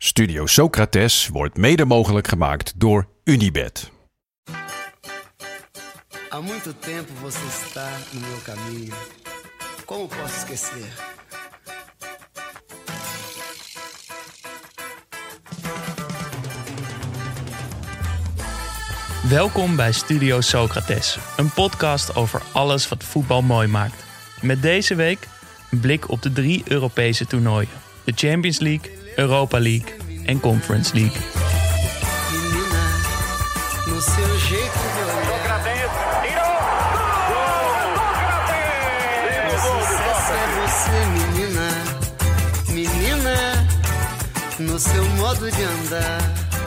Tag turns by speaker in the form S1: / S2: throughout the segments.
S1: Studio Socrates wordt mede mogelijk gemaakt door Unibed.
S2: Há muito tempo você está no meu caminho. Como posso esquecer?
S3: Welkom bij Studio Socrates, een podcast over alles wat voetbal mooi maakt. Met deze week een blik op de drie Europese toernooien: de Champions League, Europa League en Conference League.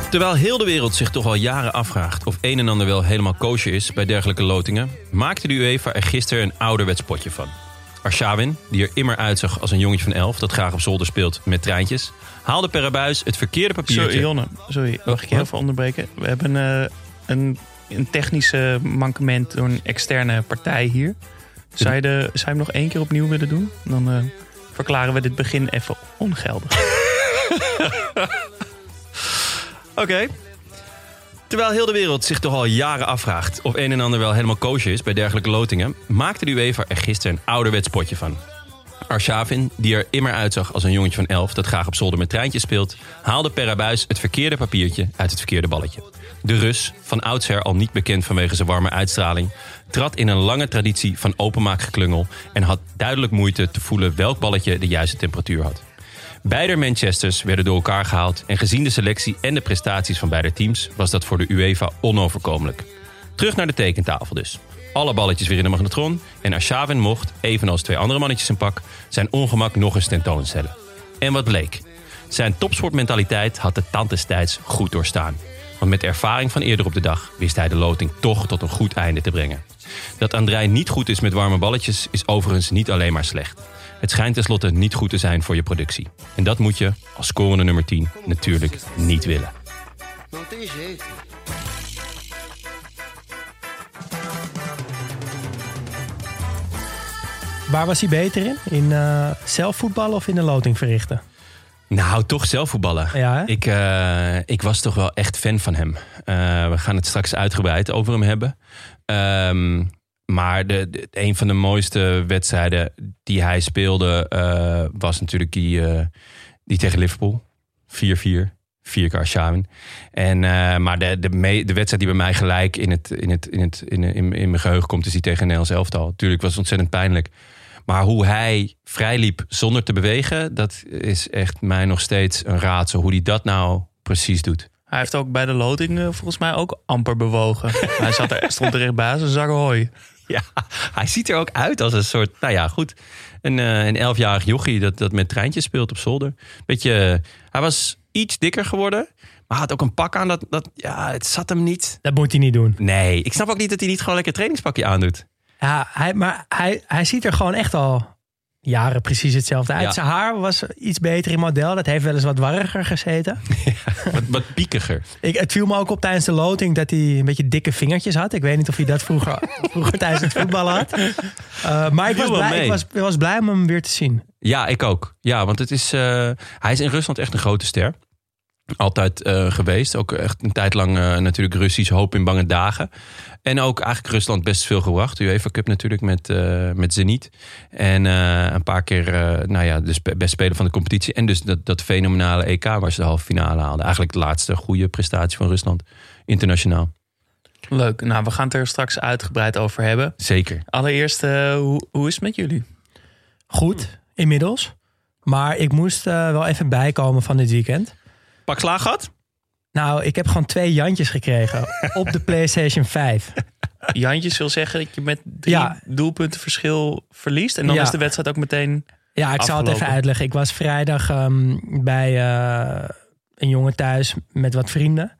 S4: Terwijl heel de wereld zich toch al jaren afvraagt of een en ander wel helemaal kosher is bij dergelijke lotingen, maakte de UEFA er gisteren een ouderwets potje van. Arshavin, die er immer uitzag als een jongetje van elf dat graag op zolder speelt met treintjes, haalde per abuis het verkeerde papiertje.
S3: Sorry, Jonne, sorry, mag ik je even onderbreken? We hebben eh, een, een technische mankement door een externe partij hier. Zou je, de, zou je hem nog één keer opnieuw willen doen? Dan eh, verklaren we dit begin even ongeldig.
S4: Oké. Terwijl heel de wereld zich toch al jaren afvraagt of een en ander wel helemaal kosher is bij dergelijke lotingen, maakte de UEFA er gisteren een ouderwets potje van. Arshavin, die er immer uitzag als een jongetje van elf dat graag op zolder met treintjes speelt, haalde per abuis het verkeerde papiertje uit het verkeerde balletje. De Rus, van oudsher al niet bekend vanwege zijn warme uitstraling, trad in een lange traditie van openmaakgeklungel en had duidelijk moeite te voelen welk balletje de juiste temperatuur had. Beide Manchesters werden door elkaar gehaald en gezien de selectie en de prestaties van beide teams was dat voor de UEFA onoverkomelijk. Terug naar de tekentafel dus. Alle balletjes weer in de magnetron en Arshavin mocht, evenals twee andere mannetjes in pak, zijn ongemak nog eens tentoonstellen. En wat bleek? Zijn topsportmentaliteit had de tand destijds goed doorstaan. Want met ervaring van eerder op de dag wist hij de loting toch tot een goed einde te brengen. Dat Andrei niet goed is met warme balletjes is overigens niet alleen maar slecht. Het schijnt tenslotte niet goed te zijn voor je productie. En dat moet je, als scorende nummer 10, natuurlijk niet willen.
S5: Waar was hij beter in? In eh zelf voetballen of in de loting verrichten?
S4: Nou, toch zelf voetballen.
S5: Ja?
S4: Ik, eh, ik was toch wel echt fan van hem. Eh, we gaan het straks uitgebreid over hem hebben. Ehm, maar de, de- een van de mooiste wedstrijden die hij speelde... eh, was natuurlijk die, eh, die tegen Liverpool. 4-4. Vier keer Arshavin. En, eh, maar de, de, me- de wedstrijd die bij mij gelijk in, het, in, het, in, het, in, in, in mijn geheugen komt... is die tegen Nederlands elftal. Tuurlijk was het ontzettend pijnlijk. Maar hoe hij vrijliep zonder te bewegen... dat is echt mij nog steeds een raadsel. Hoe hij dat nou precies doet.
S3: Hij heeft ook bij de loting volgens mij ook amper bewogen. Hij zat er, stond er echt een zak hooi.
S4: Ja, hij ziet er ook uit als een soort... Nou ja, goed. Een, eh, een elfjarig jochie dat, dat met treintjes speelt op zolder. Beetje, eh, hij was iets dikker geworden. Maar had ook een pak aan dat... dat ja, het zat hem niet.
S5: Dat moet hij niet doen.
S4: Nee, ik snap ook niet dat hij niet gewoon lekker trainingspakje aandoet.
S5: Ja, hij, maar hij, hij ziet er gewoon echt al jaren precies hetzelfde uit.
S4: Ja.
S5: Zijn haar was iets beter in model. Dat heeft wel eens wat warriger gezeten.
S4: Wat, wat piekiger.
S5: Ik, het viel me ook op tijdens de loting dat hij een beetje dikke vingertjes had. Ik weet niet of hij dat vroeger, vroeger tijdens het voetballen had. Uh, maar ik was, blij, ik, was, was blij om hem weer te zien.
S4: Ja, ik ook. Ja, want het is, eh, hij is in Rusland echt een grote ster. Altijd eh, geweest. Ook echt een tijd lang eh, natuurlijk Russisch hoop in bange dagen. En ook eigenlijk Rusland best veel gebracht. De UEFA Cup natuurlijk met, eh met Zenit. En eh, een paar keer eh, nou ja, dus be- best speler van de competitie. En dus dat, dat fenomenale EK waar ze de halve finale haalden. Eigenlijk de laatste goede prestatie van Rusland. Internationaal.
S3: Leuk. Nou, we gaan het er straks uitgebreid over hebben.
S4: Zeker.
S3: Allereerst, eh, hoe, hoe is het met jullie?
S5: Goed, inmiddels. Maar ik moest eh, wel even bijkomen van dit weekend.
S4: Pak slaag gehad?
S5: Nou, ik heb gewoon twee Jantjes gekregen op de PlayStation 5.
S3: Jantjes wil zeggen dat je met drie
S5: Ja.
S3: doelpunten verschil verliest. En dan
S5: Ja.
S3: is de wedstrijd ook meteen...
S5: Ja, ik zal het even uitleggen. Ik was vrijdag ehm, bij, eh, een jongen thuis met wat vrienden.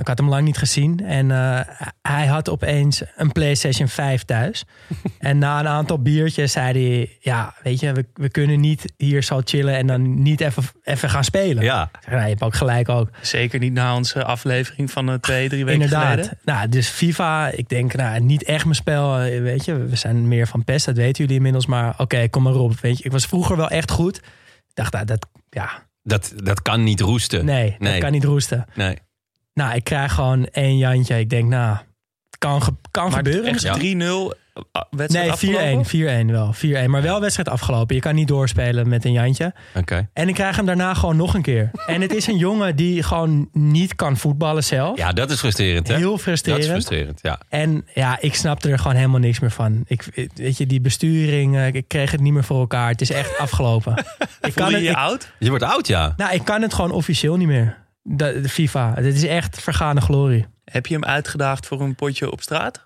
S5: Ik had hem lang niet gezien. En eh, hij had opeens een PlayStation 5 thuis. en na een aantal biertjes zei hij... Ja, weet je, we, we kunnen niet hier zo chillen... en dan niet even, even gaan spelen.
S4: Ja.
S5: Ik zeg, nou, je hebt ook gelijk ook.
S3: Zeker niet na onze aflevering van eh, twee, drie weken
S5: Inderdaad.
S3: geleden.
S5: Nou, dus FIFA, ik denk, nou, niet echt mijn spel. eh, Weet je, we zijn meer van PES, dat weten jullie inmiddels. Maar oké, kom maar op. Weet je, ik was vroeger wel echt goed. Ik dacht, nou, dat, ja,
S4: Dat, dat kan niet roesten.
S5: nee,
S4: Nee.
S5: dat kan niet roesten.
S4: Nee.
S5: Nou, ik krijg gewoon één Jantje. Ik denk, nou, het kan, ge- kan
S3: Maar
S5: gebeuren.
S3: echt 3-0 uh, wedstrijd
S5: Nee, 4-1. 4-1 wel. 4-1. Maar wel wedstrijd afgelopen. Je kan niet doorspelen met een Jantje.
S4: Oké.
S5: En ik krijg hem daarna gewoon nog een keer. En het is een jongen die gewoon niet kan voetballen zelf.
S4: Ja, dat is frustrerend, hè?
S5: Heel
S4: Dat
S5: frustrerend.
S4: is frustrerend, ja.
S5: En ja, ik snapte er gewoon helemaal niks meer van. Ik, weet je, die besturing, eh, ik kreeg het niet meer voor elkaar. Het is echt afgelopen. ik, kan het,
S3: je je
S5: ik,
S3: oud?
S4: Je wordt oud, ja.
S5: nou, ik kan het gewoon officieel niet meer. De, de FIFA. Het is echt vergane glorie.
S3: Heb je hem uitgedaagd voor een potje op straat?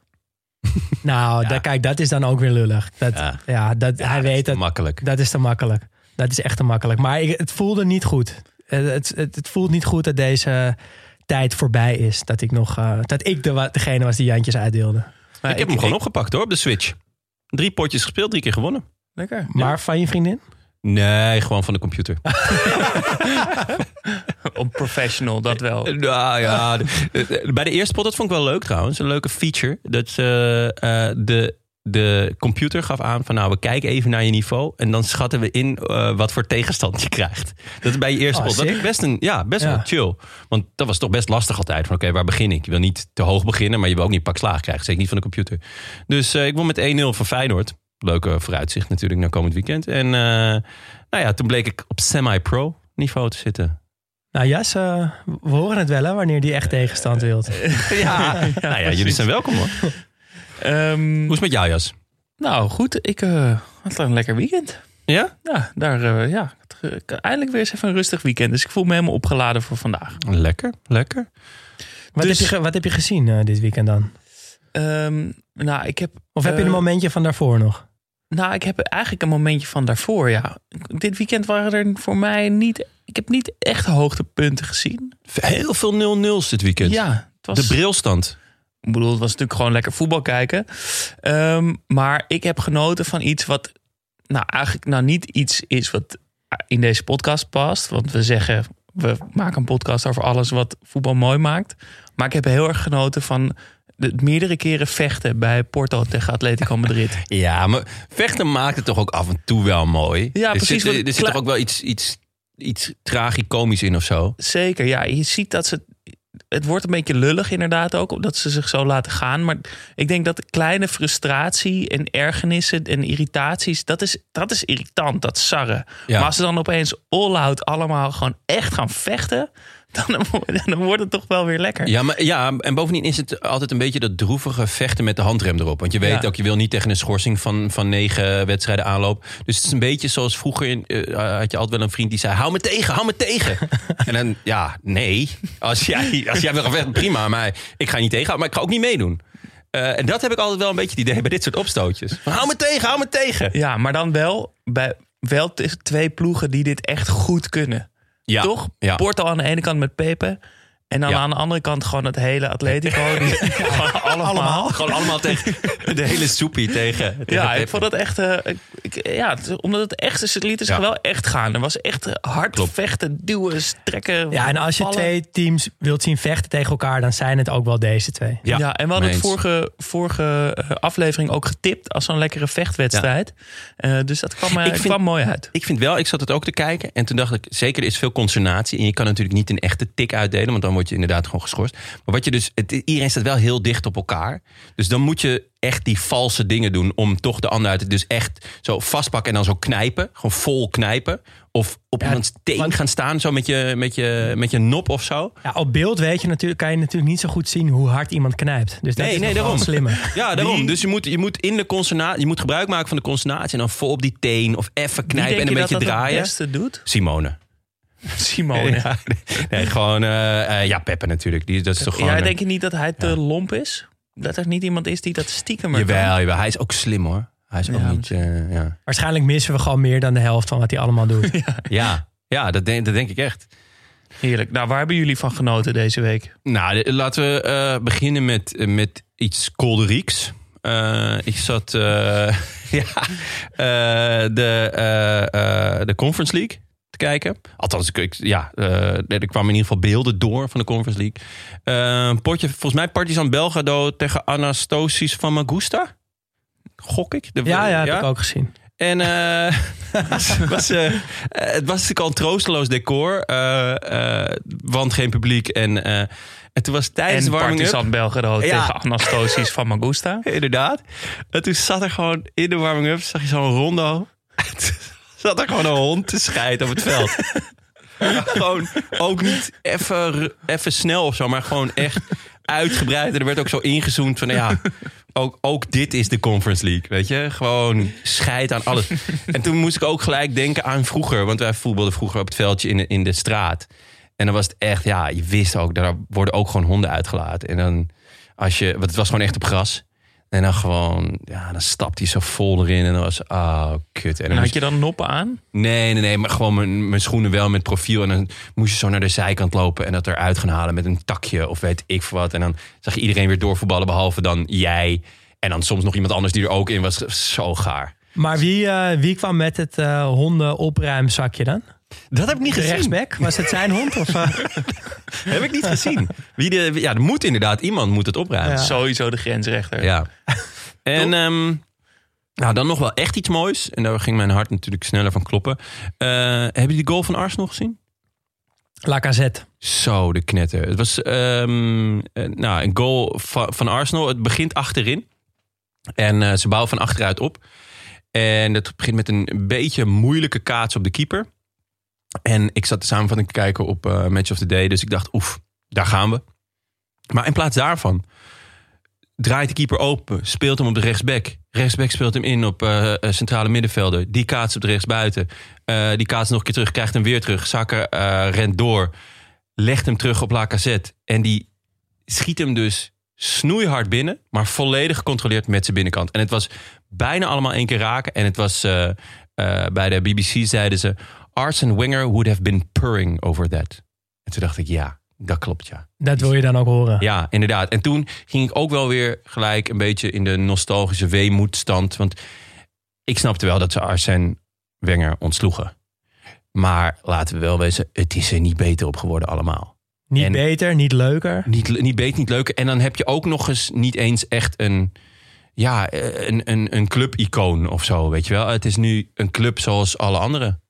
S5: Nou, daar, kijk, dat is dan ook weer lullig. Dat, ja.
S4: Ja.
S5: dat,
S4: Ja,
S5: hij
S4: dat is
S5: weet
S4: te
S5: dat.
S4: makkelijk.
S5: Dat is te makkelijk. Dat is echt te makkelijk. Maar ik, het voelde niet goed. Het, het, het, het voelt niet goed dat deze tijd voorbij is. Dat ik nog, eh, dat ik de, degene was die Jantjes uitdeelde.
S3: Maar
S4: ik heb hem gewoon opgepakt, hoor, op de Switch. Drie potjes gespeeld, drie keer gewonnen.
S3: Lekker.
S5: Maar van je vriendin?
S4: Nee, gewoon van de computer.
S3: Op professional, dat wel.
S4: Nou ja, de- bij de eerste pot, dat vond ik wel leuk trouwens. Een leuke feature. Dat eh, eh, de, de computer gaf aan van nou, we kijken even naar je niveau. En dan schatten we in eh, wat voor tegenstand je krijgt. Dat is bij je eerste
S5: Oh,
S4: pot. Dat is best, een, ja, best
S5: Ja.
S4: wel chill. Want dat was toch best lastig altijd. Van oké, waar begin ik? Je wil niet te hoog beginnen, maar je wil ook niet pak slaag krijgen. Zeker niet van de computer. Dus eh, ik won met 1-0 van Feyenoord. Leuke vooruitzicht natuurlijk naar komend weekend. En eh, nou ja, toen bleek ik op semi-pro niveau te zitten.
S5: Nou Jas, eh, we horen het wel hè, wanneer die echt tegenstand wilt.
S4: Ja, nou ja, jullie zijn welkom hoor.
S3: Ehm,
S4: Hoe is het met jou, Jas?
S3: nou goed, ik eh, had een lekker weekend.
S4: Ja?
S3: Ja, daar, eh, ja, eh, eindelijk weer eens even een rustig weekend. Dus ik voel me helemaal opgeladen voor vandaag.
S4: Lekker, lekker.
S5: Wat,
S3: Dus-
S5: heb, je, ge- wat heb je gezien eh, dit weekend dan?
S3: Ehm, nou, ik heb,
S5: Of heb je
S3: Eh,
S5: een momentje van daarvoor nog?
S3: Nou, ik heb eigenlijk een momentje van daarvoor, ja. Dit weekend waren er voor mij niet... Ik heb niet echt hoogtepunten gezien.
S4: Heel veel 0-0's dit weekend.
S3: Ja, het was...
S4: De brilstand.
S3: Ik bedoel, het was natuurlijk gewoon lekker voetbal kijken. Ehm, maar ik heb genoten van iets wat... Nou, eigenlijk nou niet iets is wat in deze podcast past. Want we zeggen, we maken een podcast over alles wat voetbal mooi maakt. Maar ik heb heel erg genoten van meerdere keren vechten bij Porto tegen Atletico Madrid.
S4: Ja, maar vechten maakt het toch ook af en toe wel mooi.
S3: Ja,
S4: er
S3: precies,
S4: Zit, er zit toch ook wel iets, iets, iets tragicomisch in of zo.
S3: Zeker, ja. Je ziet dat ze... Het wordt een beetje lullig inderdaad ook, omdat ze zich zo laten gaan. Maar ik denk dat de kleine frustratie en ergernissen en irritaties... dat is, dat is irritant, dat sarren.
S4: Ja.
S3: Maar als ze dan opeens all-out allemaal gewoon echt gaan vechten... Dan, dan wordt het toch wel weer lekker.
S4: Ja, maar, ja, en bovendien is het altijd een beetje dat droevige vechten met de handrem erop. Want je weet
S3: Ja.
S4: ook, je wil niet tegen een schorsing van, van negen wedstrijden aanlopen. Dus het is een beetje zoals vroeger in, eh, had je altijd wel een vriend die zei... hou me tegen, hou me tegen. en dan, ja, nee. Als jij, als jij wil prima. Maar ik ga je niet tegenhouden, maar ik ga ook niet meedoen. Eh, en dat heb ik altijd wel een beetje het idee bij dit soort opstootjes. Van, hou me tegen, hou me tegen.
S3: Ja, maar dan wel bij wel twee ploegen die dit echt goed kunnen.
S4: Ja,
S3: Toch?
S4: Ja.
S3: Porto aan de ene kant met Pepe. En dan
S4: Ja.
S3: aan de andere kant gewoon het hele Atletico. Die, gewoon allemaal.
S4: Gewoon allemaal tegen de hele soepie tegen. tegen
S3: Ja, ik vond dat echt. eh, ik, ja, omdat het echt is, het liet zich
S4: Ja.
S3: wel echt gaan. Er was echt hard
S4: Klopt.
S3: vechten, duwen, strekken.
S5: Ja, en als je
S3: vallen.
S5: twee teams wilt zien vechten tegen elkaar, dan zijn het ook wel deze twee.
S4: Ja,
S3: Ja, en we hadden het vorige, vorige eh, aflevering ook getipt als zo'n lekkere vechtwedstrijd. Eh, dus dat kwam, eh,
S4: Ik vind-
S3: kwam mooi uit.
S4: Ik vind wel, ik zat het ook te kijken. En toen dacht ik, zeker er is veel consternatie. En je kan natuurlijk niet een echte tik uitdelen. Want dan word je inderdaad gewoon geschorst. Maar wat je dus, het, iedereen staat wel heel dicht op elkaar. Dus dan moet je echt die valse dingen doen. Om toch de ander uit dus echt zo vastpakken en dan zo knijpen. Gewoon vol knijpen. Of op
S5: Ja,
S4: iemands teen
S5: want-
S4: gaan staan. Zo met je, met, je, met je nop of zo.
S5: Ja, op beeld weet je natuurlijk, kan je natuurlijk niet zo goed zien hoe hard iemand knijpt. Dus dat
S4: Nee,
S5: is
S4: nee, daarom.
S5: slimmer.
S4: Ja, daarom. Dus je moet, je moet in de consternatie, je moet gebruik maken van de consternatie. En dan vol op die teen. Of even knijpen en een
S3: je
S4: beetje
S3: dat dat
S4: draaien.
S3: het beste doet?
S4: Simone.
S3: Simone.
S4: Ja, nee, gewoon, eh, eh, ja, Peppe natuurlijk. Die, dat is toch gewoon...
S3: Ja, denk je niet dat hij te lomp is? Dat er niet iemand is die dat stiekem
S4: Jawel, jawel, hij is ook slim hoor. Hij is ook
S3: Ja,
S4: niet... eh, ja.
S5: Waarschijnlijk missen we gewoon meer dan de helft van wat hij allemaal doet.
S4: Ja, ja dat, denk, dat denk ik echt.
S3: Heerlijk. Nou, waar hebben jullie van genoten deze week?
S4: Nou, de- laten we eh, beginnen met, met iets kolderieks. Eh, ik zat eh, ja, eh, de, de Conference League kijken. Althans, ik, ik- ja, eh, er kwamen in ieder geval beelden door van de Conference League. Eh, een potje, volgens mij Partizan Belgrado tegen Anastosis van Magusta. Gok ik? De-
S5: Ja, ja, heb ik ook gezien.
S4: En eh, het, was, eh, eh, het was natuurlijk al een troosteloos decor. eh, eh, want geen publiek. En, eh, en toen was tijdens
S3: En
S4: de warming-up...
S3: Partizan Belgrado
S4: Ja.
S3: tegen Anastosis van Magusta.
S4: Inderdaad. En toen zat er gewoon in de warming-up... zag je zo'n rondo. Zat er gewoon een hond te scheiden op het veld. gewoon ook niet even snel of zo... maar gewoon echt uitgebreid. En er werd ook zo ingezoomd van... ja, ook, ook dit is de Conference League, weet je? Gewoon scheid aan alles. En toen moest ik ook gelijk denken aan vroeger. Want wij voetbalden vroeger op het veldje in de, in de straat. En dan was het echt, ja, je wist ook... daar worden ook gewoon honden uitgelaten. En dan als je... Want het was gewoon echt op gras. En dan gewoon, ja, dan stapt hij zo vol erin. En dan was, ah, kut. En
S3: En
S4: dan
S3: had je dan noppen aan?
S4: nee, nee, nee, maar gewoon mijn, mijn schoenen wel met profiel. En dan moest je zo naar de zijkant lopen en dat eruit gaan halen met een takje of weet ik veel wat. En dan zag je iedereen weer doorvoetballen, behalve dan jij. En dan soms nog iemand anders die er ook in was. Zo gaar.
S5: Maar wie, eh, wie kwam met het eh honden opruimzakje dan?
S4: Dat heb ik niet
S5: De
S4: gezien.
S5: rechtsback? Was het zijn hond? Of, eh?
S4: Heb ik niet gezien. Wie de, ja, er moet inderdaad iemand moet het opruimen.
S5: Ja.
S3: Sowieso de grensrechter.
S4: Ja. En ehm, nou, dan nog wel echt iets moois. En daar ging mijn hart natuurlijk sneller van kloppen. Eh, hebben jullie de goal van Arsenal gezien?
S5: Lacazette.
S4: Zo, de knetter. Het was ehm, eh, nou, een goal van, van Arsenal. Het begint achterin. En eh, ze bouwen van achteruit op. En het begint met een beetje moeilijke kaats op de keeper. En ik zat de samenvatting te kijken op eh, Match of the Day. Dus ik dacht, oef, daar gaan we. Maar in plaats daarvan draait de keeper open. Speelt hem op de rechtsback. Rechtsback speelt hem in op eh, eh, centrale middenvelder. Die kaatst op de rechtsbuiten. Die kaatst nog een keer terug, krijgt hem weer terug. Zakker rent door. Legt hem terug op Lacazette. En die schiet hem dus snoeihard binnen. Maar volledig gecontroleerd met zijn binnenkant. En het was bijna allemaal één keer raken. En het was bij de BBC zeiden ze... Arsene Wenger would have been purring over that. En toen dacht ik, ja, dat klopt, ja.
S5: Dat wil je dan ook horen.
S4: Ja, inderdaad. En toen ging ik ook wel weer gelijk een beetje in de nostalgische weemoedstand. Want ik snapte wel dat ze Arsène Wenger ontsloegen. Maar laten we wel wezen, het is er niet beter op geworden allemaal.
S5: Niet
S4: En-
S5: beter, niet leuker.
S4: Niet, niet beter, niet leuker. En dan heb je ook nog eens niet eens echt een, ja, eh, een, een, een clubicoon of zo, weet je wel. Het is nu een club zoals alle anderen.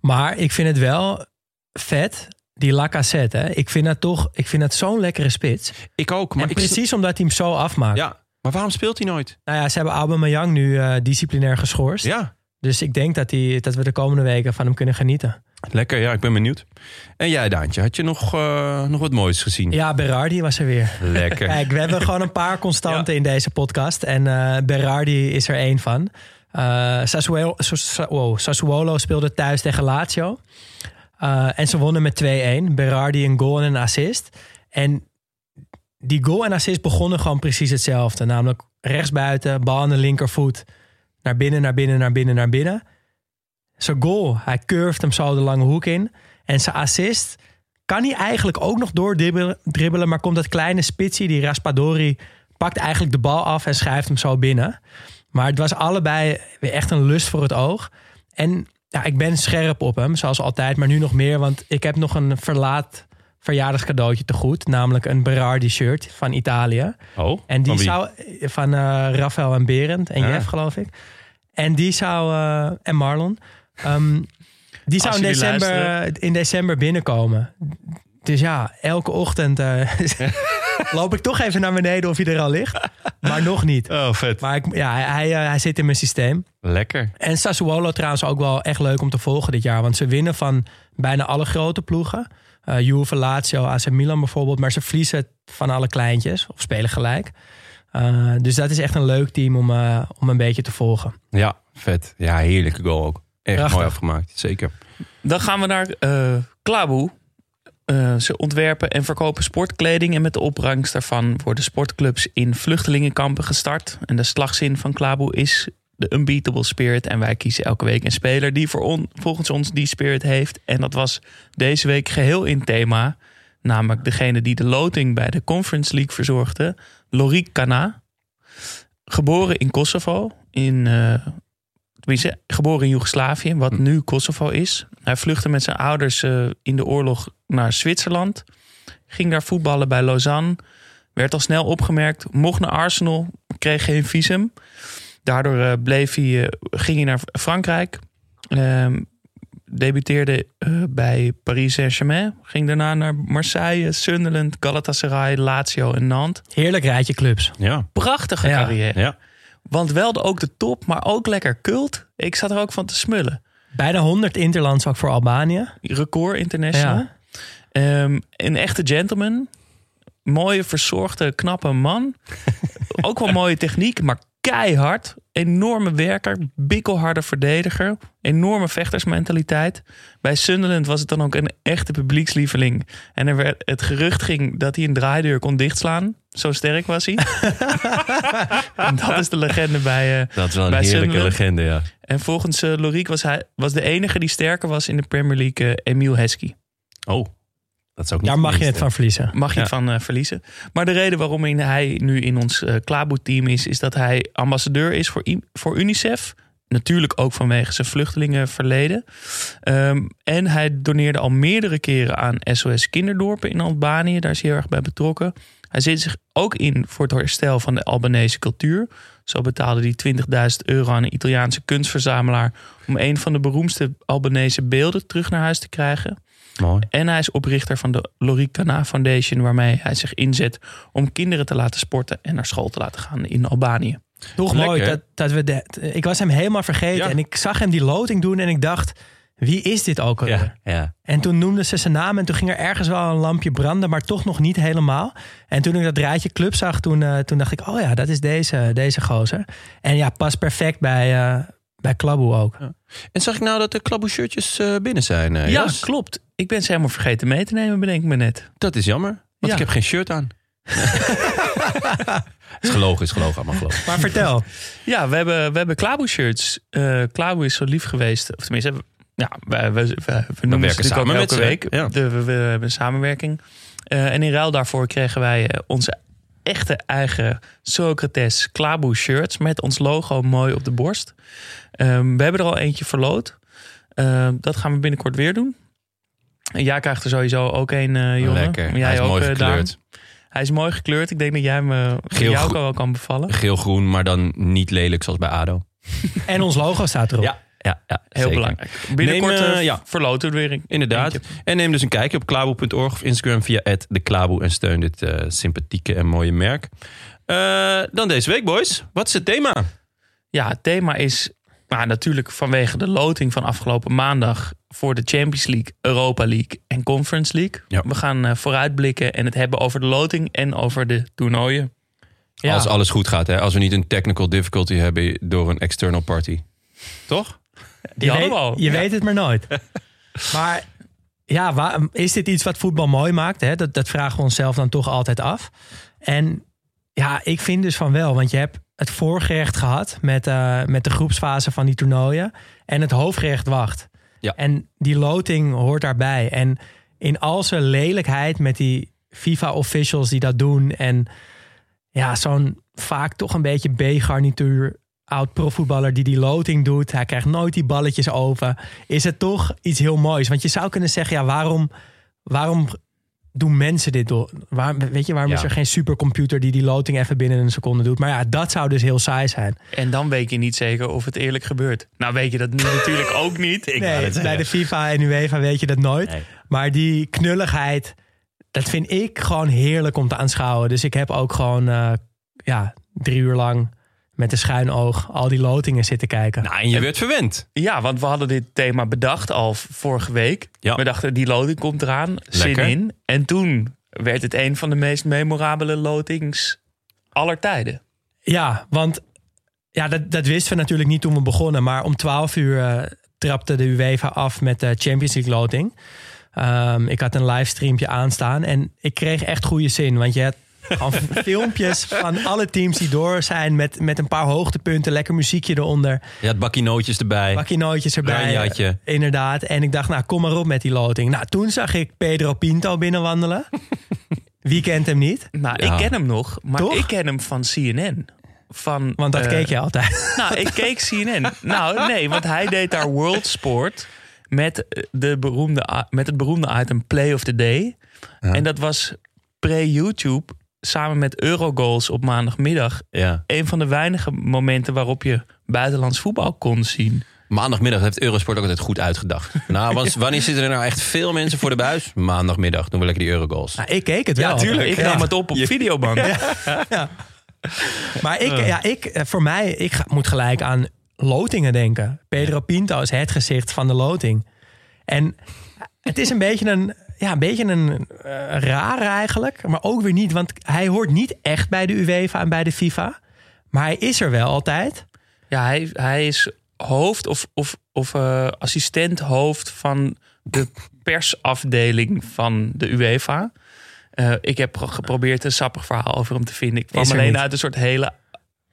S5: Maar ik vind het wel vet, die Lacazette. Ik vind dat toch, ik vind dat zo'n lekkere spits.
S4: Ik ook, maar
S5: en
S4: ik
S5: precies omdat hij hem zo afmaakt.
S4: Ja, maar waarom speelt hij nooit?
S5: Nou ja, ze hebben Aubameyang nu eh, disciplinair geschorst.
S4: Ja,
S5: Dus ik denk dat, hij, dat we de komende weken van hem kunnen genieten.
S4: lekker. Ja, ik ben benieuwd. En jij, Daantje, had je nog, eh, nog wat moois gezien?
S5: Ja, Berardi was er weer.
S4: Lekker.
S5: Kijk, we hebben gewoon een paar constanten in deze podcast. En eh Berardi is er één van. Eh, Sassuolo, Sassuolo speelde thuis tegen Lazio. Eh, en ze wonnen met 2-1. Berardi een goal en een assist. En die goal en assist begonnen gewoon precies hetzelfde. Namelijk rechtsbuiten, bal aan de linkervoet. Naar binnen, naar binnen, naar binnen, naar binnen. Zijn goal, hij curft hem zo de lange hoek in. En zijn assist kan hij eigenlijk ook nog doordribbelen, dribbelen, maar komt dat kleine spitsie, die Raspadori, pakt eigenlijk de bal af en schrijft hem zo binnen. Maar het was allebei weer echt een lust voor het oog. En ja, ik ben scherp op hem, zoals altijd, maar nu nog meer, want ik heb nog een verlaat verjaardagscadeautje te goed, namelijk een Berardi shirt van Italië.
S4: Oh,
S5: En die
S4: van
S5: zou van eh Rafael en Berend en
S4: Ah.
S5: Jeff, geloof ik. En die zou eh, en Marlon. ehm, die zou in december,
S3: luisteren.
S5: in december binnenkomen. Dus ja, elke ochtend eh, loop ik toch even naar beneden of hij er al ligt. Maar nog niet.
S4: Oh, vet.
S5: Maar ik, ja, hij, eh, hij zit in mijn systeem.
S4: Lekker.
S5: En Sassuolo trouwens ook wel echt leuk om te volgen dit jaar. Want ze winnen van bijna alle grote ploegen. Eh Juve, Lazio, AC Milan bijvoorbeeld. Maar ze verliezen van alle kleintjes. Of spelen gelijk. Eh, dus dat is echt een leuk team om, eh, om een beetje te volgen.
S4: Ja, vet. Ja, heerlijke goal ook. Echt
S5: Prachtig.
S4: mooi afgemaakt, zeker.
S3: Dan gaan we naar eh Klaboe. Eh, ze ontwerpen en verkopen sportkleding. En met de opbrengst daarvan worden sportclubs in vluchtelingenkampen gestart. En de slagzin van Klaboe is de Unbeatable Spirit. En wij kiezen elke week een speler die voor volgens ons die spirit heeft. En dat was deze week geheel in thema. Namelijk degene die de loting bij de Conference League verzorgde. Lorik Kana. Geboren in Kosovo. In, eh, tenminste, geboren in Joegoslavië, wat nu Kosovo is. Hij vluchtte met zijn ouders eh, in de oorlog naar Zwitserland. Ging daar voetballen bij Lausanne. Werd al snel opgemerkt. Mocht naar Arsenal. Kreeg geen visum. Daardoor eh, bleef hij, eh, ging hij naar Frankrijk. Ehm, debuteerde bij Paris Saint-Germain. Ging daarna naar Marseille, Sunderland, Galatasaray, Lazio en Nantes.
S5: Heerlijk rijtje clubs.
S4: Ja,
S3: Prachtige
S5: Ja.
S3: carrière.
S4: ja.
S3: Want wel ook de top, maar ook lekker cult. Ik zat er ook van te smullen.
S5: Bijna 100 interlands ook voor Albanië.
S3: Record International.
S5: Ja.
S3: Ehm, een echte gentleman. Mooie, verzorgde, knappe man. Ook wel mooie techniek, maar keihard. Enorme werker, bikkelharde verdediger. Enorme vechtersmentaliteit. Bij Sunderland was het dan ook een echte publiekslieveling. En er werd, het gerucht ging dat hij een draaideur kon dichtslaan. Zo sterk was hij. Dat is de legende bij... eh,
S4: Dat is wel een heerlijke
S3: Sunderland.
S4: legende, ja.
S3: en volgens eh Loriek was hij was de enige die sterker was in de Premier League, eh, Emile Heskey.
S4: Oh, dat is ook niet
S5: Daar mag je
S4: het
S5: van verliezen.
S3: Mag je
S4: Ja.
S3: het van eh, verliezen. Maar de reden waarom hij nu in ons uh, team is, is dat hij ambassadeur is voor, I- voor UNICEF. Natuurlijk ook vanwege zijn vluchtelingenverleden. Ehm, en hij doneerde al meerdere keren aan SOS Kinderdorpen in Albanië. Daar is hij heel erg bij betrokken. Hij zet zich ook in voor het herstel van de Albanese cultuur. Zo betaalde hij 20.000 euro aan een Italiaanse kunstverzamelaar... om een van de beroemdste Albanese beelden terug naar huis te krijgen.
S4: Mooi.
S3: En hij is oprichter van de Lorik Kana Foundation, waarmee hij zich inzet om kinderen te laten sporten en naar school te laten gaan in Albanië.
S5: Toch mooi dat, dat we... De, ik was hem helemaal vergeten
S4: Ja.
S5: en ik zag hem die loting doen en ik dacht... Wie is dit ook alweer?
S4: Ja, ja.
S5: En toen noemden ze zijn naam en toen ging er ergens wel een lampje branden, maar toch nog niet helemaal. En toen ik dat rijtje club zag, toen, eh, toen dacht ik, oh ja, dat is deze, deze gozer. En ja, past perfect bij, eh bij Klaboe ook.
S4: En zag ik nou dat de klaboe-shirtjes eh, binnen zijn, eh,
S3: Ja,
S4: Jas?
S3: klopt. Ik ben ze helemaal vergeten mee te nemen, bedenk ik me net.
S4: Dat is jammer, want
S3: Ja.
S4: ik heb geen shirt aan. is gelogen, is gelogen, allemaal gelogen.
S5: Maar vertel.
S3: Ja, we hebben, we hebben Klaboe shirts. Eh Klaboe is zo lief geweest. Of tenminste, ja, we, we, we, we noemen
S4: werken samen met
S3: elke week.
S4: ja.
S3: De, we, we hebben een samenwerking. En in ruil daarvoor kregen wij onze echte eigen Socrates Klaboe shirts. Met ons logo mooi op de borst. Ehm, we hebben er al eentje verloot. Ehm, dat gaan we binnenkort weer doen. En jij krijgt er sowieso ook een, eh jongen.
S4: Lekker,
S3: Jij
S4: hij is
S3: ook,
S4: mooi
S3: eh, Daan.
S4: gekleurd.
S3: Hij is mooi gekleurd. Ik denk dat jij me
S4: Geel
S3: jou wel kan bevallen.
S4: Geel-groen, maar dan niet lelijk zoals bij ADO.
S5: En ons logo staat erop.
S4: Ja, ja, ja
S3: Heel
S4: zeker.
S3: belangrijk. Binnenkort
S4: Neem, eh, ja.
S3: verloten er weer.
S4: Inderdaad.
S3: Eentje.
S4: En neem dus een kijkje op klaboe.org of Instagram via de Klaboe en steun dit eh, sympathieke en mooie merk. Dan deze week, boys. Wat is het thema?
S3: Ja, het thema is maar natuurlijk vanwege de loting van afgelopen maandag voor de Champions League, Europa League en Conference League.
S4: Ja.
S3: We gaan vooruitblikken en het hebben over de loting en over de toernooien.
S5: Ja.
S4: Als alles goed gaat, hè? Als we niet een technical difficulty hebben door een external party. Toch?
S3: Die
S5: je
S3: hadden
S5: weet,
S3: we al.
S5: Je weet het maar nooit. maar ja, waar, is dit iets wat voetbal mooi maakt? Hè? Dat, dat vragen we onszelf dan toch altijd af. En ja, ik vind dus van wel. Want je hebt het voorgerecht gehad met, eh, met de groepsfase van die toernooien. En het hoofdgerecht wacht.
S4: Ja.
S5: En die loting hoort daarbij. En in al zijn lelijkheid met die FIFA-officials die dat doen. En ja, zo'n vaak toch een beetje B-garnituur oud profvoetballer die die loting doet. Hij krijgt nooit die balletjes over. Is het toch iets heel moois? Want je zou kunnen zeggen, ja, waarom, waarom doen mensen dit door? Waar, weet je, waarom
S4: Ja.
S5: is er geen supercomputer die die loting even binnen een seconde doet? Maar ja, dat zou dus heel saai zijn.
S3: En dan weet je niet zeker of het eerlijk gebeurt. Nou weet je dat natuurlijk ook niet.
S5: nee, bij de FIFA en UEFA weet je dat nooit.
S4: Nee.
S5: Maar die knulligheid, dat vind ik gewoon heerlijk om te aanschouwen. Dus ik heb ook gewoon eh, ja, drie uur lang met een schuin oog al die lotingen zitten kijken.
S4: Nou, en je werd verwend.
S3: Ja, want we hadden dit thema bedacht al vorige week.
S4: Ja.
S3: We dachten, die loting komt eraan. Zin
S4: Lekker.
S3: in. En toen werd het een van de meest memorabele lotings aller tijden.
S5: Ja, want ja, dat, dat wisten we natuurlijk niet toen we begonnen. Maar om 12 uur eh, trapte de UEFA af met de Champions League loting. Ehm, ik had een livestreampje aanstaan en ik kreeg echt goede zin. Want je had Gewoon filmpjes van alle teams die door zijn met, met een paar hoogtepunten, lekker muziekje eronder.
S4: Je had bakkie erbij.
S5: Bakkie erbij. Inderdaad. En ik dacht, nou kom maar op met die loting. Nou, toen zag ik Pedro Pinto binnenwandelen. Wie kent hem niet?
S3: Nou,
S4: Ja.
S3: ik ken hem nog, maar
S5: Toch?
S3: ik ken hem van CNN. Van,
S5: Want dat
S3: eh,
S5: keek je altijd.
S3: Nou, ik keek CNN. Nou, nee, want hij deed daar World Sport met, eh, de beroemde, met het beroemde item Play of the Day. En dat was pre-YouTube samen met Eurogoals op maandagmiddag.
S4: Ja.
S3: Een van de weinige momenten waarop je buitenlands voetbal kon zien.
S4: Maandagmiddag heeft Eurosport ook altijd goed uitgedacht. Nou, want wanneer zitten er nou echt veel mensen voor de buis? Maandagmiddag doen we lekker die Eurogoals.
S5: Nou, ik keek het wel.
S3: Ik
S5: Ja.
S3: nam het op op videoband.
S5: Maar ik, ja, ik, eh, voor mij, ik ga- moet gelijk aan lotingen denken. Pedro Pinto is het gezicht van de loting. En het is een beetje een, ja, een, beetje een eh, rare eigenlijk. Maar ook weer niet, want hij hoort niet echt bij de UEFA en bij de FIFA. Maar hij is er wel altijd.
S3: Ja, hij, hij is hoofd of, of, of eh, assistent hoofd van de persafdeling van de UEFA. Eh, ik heb geprobeerd een sappig verhaal over hem te vinden. Ik kwam alleen
S5: niet.
S3: uit een soort hele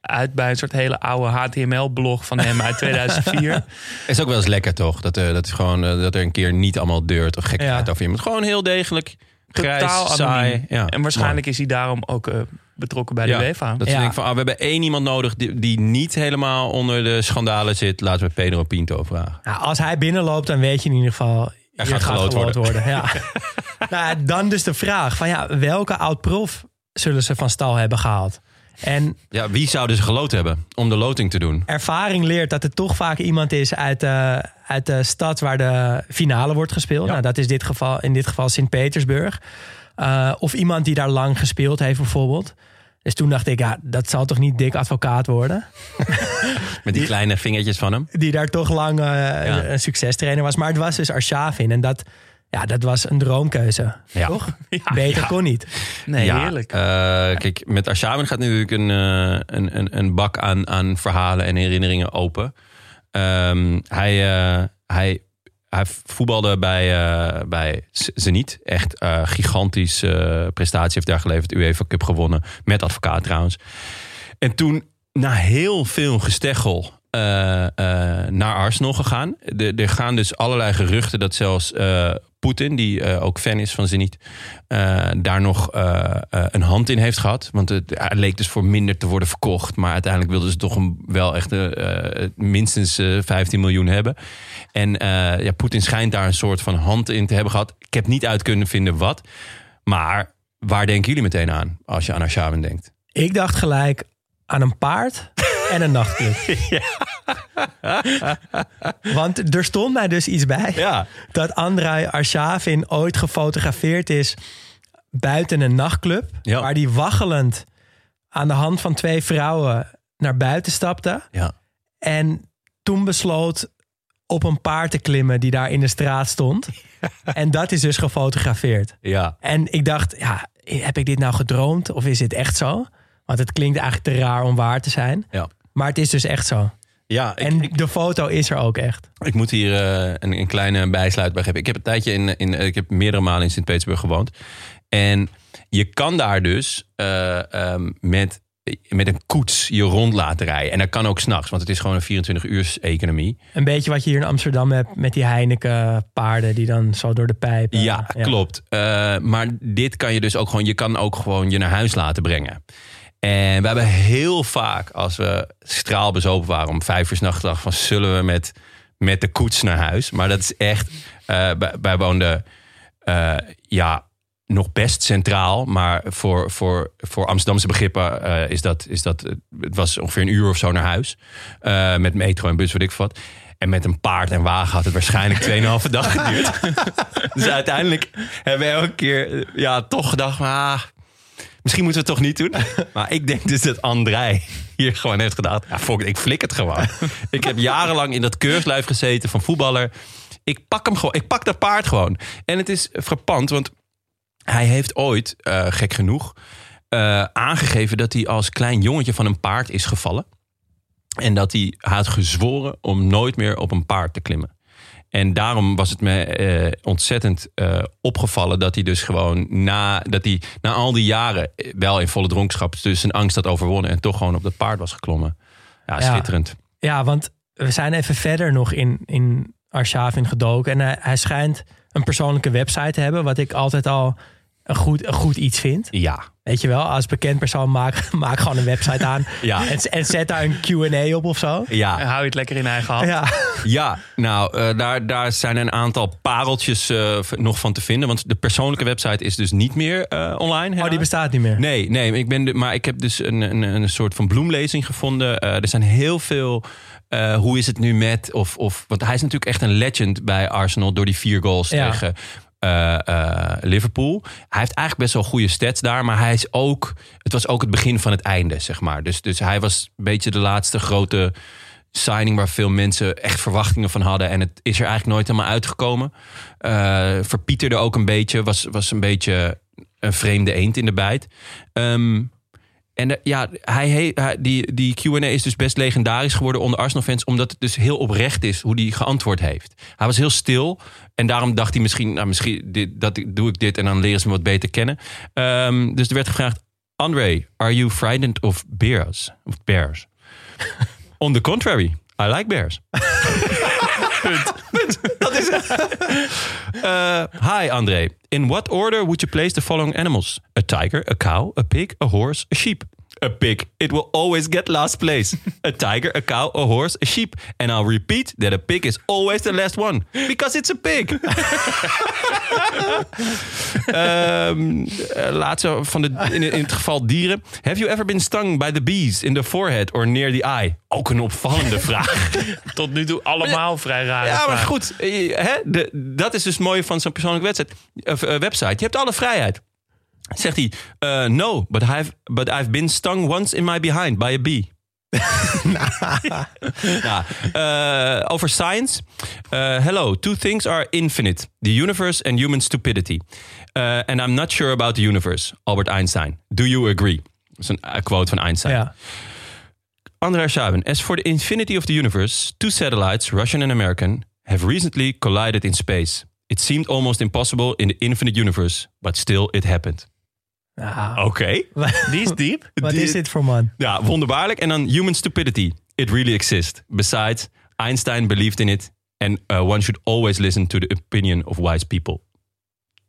S3: uit bij een soort hele oude HTML-blog van hem uit 2004.
S4: Is ook wel eens lekker toch? Dat, er dat, is gewoon, eh, dat er een keer niet allemaal deurt of gekheid
S5: Ja.
S4: over iemand. Gewoon heel degelijk. Grijs,
S3: Totaal
S4: saai. Ja,
S3: en waarschijnlijk is hij daarom ook eh, betrokken bij de
S4: Ja,
S3: UEFA.
S4: Dat ze
S5: Ja.
S4: denken van, ah, we hebben één iemand nodig die, die niet helemaal onder de schandalen zit. Laten we Pedro Pinto vragen.
S5: Nou, als hij binnenloopt, dan weet je in ieder geval...
S4: Hij gaat geloot worden.
S5: Ja. nou, dan dus de vraag van ja, welke oud-prof zullen ze van stal hebben gehaald? En
S4: Ja, wie zouden ze geloot hebben om de loting te doen?
S5: ervaring leert dat het toch vaak iemand is uit de, uit de stad waar de finale wordt gespeeld.
S4: Ja.
S5: Nou, dat is dit geval, in dit geval Sint-Petersburg. Eh, of iemand die daar lang gespeeld heeft bijvoorbeeld. Dus toen dacht ik, ja, dat zal toch niet dik advocaat worden?
S4: Met die kleine vingertjes van hem.
S5: Die daar toch lang eh, een, een succestrainer was. Maar het was dus Arshavin. En dat, ja, dat was een droomkeuze.
S4: Ja.
S5: Toch? Beter kon niet.
S3: Nee,
S4: ja,
S3: heerlijk.
S4: eh, kijk, met Arshavin gaat natuurlijk een, eh, een, een, een bak aan, aan verhalen en herinneringen open. Ehm, hij, eh, hij, hij voetbalde bij, eh bij Zenit. Echt eh gigantisch eh, prestatie heeft daar geleverd. UEFA Cup gewonnen. Met advocaat trouwens. En toen, na heel veel gesteggel, eh, eh, naar Arsenal gegaan. Er gaan dus allerlei geruchten dat zelfs eh, Poetin, die ook fan is van Zenit, daar nog een hand in heeft gehad. Want het, leek dus voor minder te worden verkocht. Maar uiteindelijk wilden ze toch een, wel echt minstens eh, 15 miljoen hebben. En ja, Poetin schijnt daar een soort van hand in te hebben gehad. Ik heb niet uit kunnen vinden wat. Maar waar denken jullie meteen aan als je aan Arshavin denkt?
S5: Ik dacht gelijk aan een paard en een nachtclub. Want er stond mij dus iets bij.
S4: Ja,
S5: dat Andrei Arshavin ooit gefotografeerd is buiten een nachtclub.
S4: Ja.
S5: Waar die waggelend aan de hand van twee vrouwen naar buiten stapte.
S4: ja.
S5: En toen besloot op een paard te klimmen die daar in de straat stond. En dat is dus gefotografeerd.
S4: ja.
S5: En ik dacht, ja, heb ik dit nou gedroomd of is dit echt zo? Want het klinkt eigenlijk te raar om waar te zijn.
S4: Ja.
S5: Maar het is dus echt zo.
S4: Ja, ik,
S5: en
S4: ik,
S5: de foto is er ook echt.
S4: ik moet hier eh, een, een kleine bijsluit bij geven. Ik heb een tijdje in, in ik heb meerdere malen in Sint-Petersburg gewoond. En je kan daar dus eh, ehm, met, met een koets je rond laten rijden. En dat kan ook s'nachts, want het is gewoon een 24 uurs economie.
S5: Een beetje wat je hier in Amsterdam hebt met die Heineken paarden die dan zo door de pijp. eh,
S4: Ja, klopt. Eh, maar dit kan je dus ook gewoon, je kan ook gewoon je naar huis laten brengen. En we hebben heel vaak, als we straalbezopen waren om vijf uur 's nachts, gedacht van zullen we met, met de koets naar huis? Maar dat is echt, eh, wij, woonden eh, ja, nog best centraal. Maar voor, voor, voor Amsterdamse begrippen eh, is dat, is dat, het was ongeveer een uur of zo naar huis. Met metro en bus, weet ik wat. En met een paard en wagen had het waarschijnlijk 2,5 dag geduurd. dus uiteindelijk hebben we elke keer ja, toch gedacht... Ah, misschien moeten we het toch niet doen. Maar ik denk dus dat Andrei hier gewoon heeft gedacht... Ja, fuck ik flik het gewoon. ik heb jarenlang in dat keurslijf gezeten van voetballer. Ik pak hem gewoon. Ik pak dat paard gewoon. En het is frappant, want hij heeft ooit, eh, gek genoeg... eh, aangegeven dat hij als klein jongetje van een paard is gevallen. En dat hij had gezworen om nooit meer op een paard te klimmen. En daarom was het me eh, ontzettend eh, opgevallen dat hij dus gewoon na, dat hij na al die jaren eh, wel in volle dronkenschap dus zijn angst had overwonnen en toch gewoon op dat paard was geklommen. Ja,
S5: Ja.
S4: schitterend.
S5: Ja, want we zijn even verder nog in, in Arshavin gedoken. En hij, hij schijnt een persoonlijke website te hebben, wat ik altijd al een goed, een goed iets vind.
S4: Ja,
S5: Weet je wel, als bekend persoon maak, maak gewoon een website aan
S4: Ja.
S5: en, en zet daar een Q&A op of zo.
S4: ja.
S3: Hou je het lekker in eigen hand.
S5: Ja,
S4: Ja, nou, eh, daar, daar zijn een aantal pareltjes eh, nog van te vinden. Want de persoonlijke website is dus niet meer eh, online.
S5: oh, die bestaat niet meer.
S4: Nee, nee ik ben de, maar ik heb dus een, een, een soort van bloemlezing gevonden. Eh, er zijn heel veel. eh, hoe is het nu met? Of, of, want hij is natuurlijk echt een legend bij Arsenal door die vier goals
S5: Ja.
S4: tegen eh, eh, Liverpool. Hij heeft eigenlijk best wel goede stats daar, maar hij is ook. Het was ook het begin van het einde, zeg maar. Dus, dus hij was een beetje de laatste grote signing waar veel mensen echt verwachtingen van hadden. En het is er eigenlijk nooit helemaal uitgekomen. Eh verpieterde ook een beetje. Was, was een beetje een vreemde eend in de bijt. Ehm, en de- ja, hij, he- die, die Q&A is dus best legendarisch geworden onder Arsenal-fans... omdat het dus heel oprecht is hoe hij geantwoord heeft. Hij was heel stil en daarom dacht hij misschien... Nou, misschien dit, dat, doe ik dit en dan leren ze me wat beter kennen. Ehm, dus er werd gevraagd... André, are you frightened of bears? Of bears? On the contrary, I like bears. Het. Uh, hi André. In what order would you place the following animals? A tiger, a cow, a pig, a horse, a sheep. A pig. It will always get last place. A tiger, a cow, a horse, a sheep. And I'll repeat that a pig is always the last one. Because it's a pig. Ehm, eh, laatste van de, in, in het geval dieren. Have you ever been stung by the bees in the forehead or near the eye? Ook een opvallende vraag.
S3: Tot nu toe allemaal vrij raar.
S4: Ja, maar goed. eh, Hè, de, dat is dus het mooie van zo'n persoonlijke wedstrijd, eh, website. Je hebt alle vrijheid. Zegt hij, eh, no, but I've, but I've been stung once in my behind by a bee. eh, over science. Eh, hello, two things are infinite. The universe and human stupidity. Eh, and I'm not sure about the universe. Albert Einstein. Do you agree? Dat is een quote van Einstein.
S5: Ja.
S4: Shabin, as for the infinity of the universe, two satellites, Russian and American, have recently collided in space. It seemed almost impossible in the infinite universe, but still it happened.
S5: Nou,
S4: Oké.
S3: Die is diep.
S5: wat is dit voor man?
S4: Ja, wonderbaarlijk. En dan human stupidity. It really exists. Besides, Einstein believed in it. And uh, one should always listen to the opinion of wise people.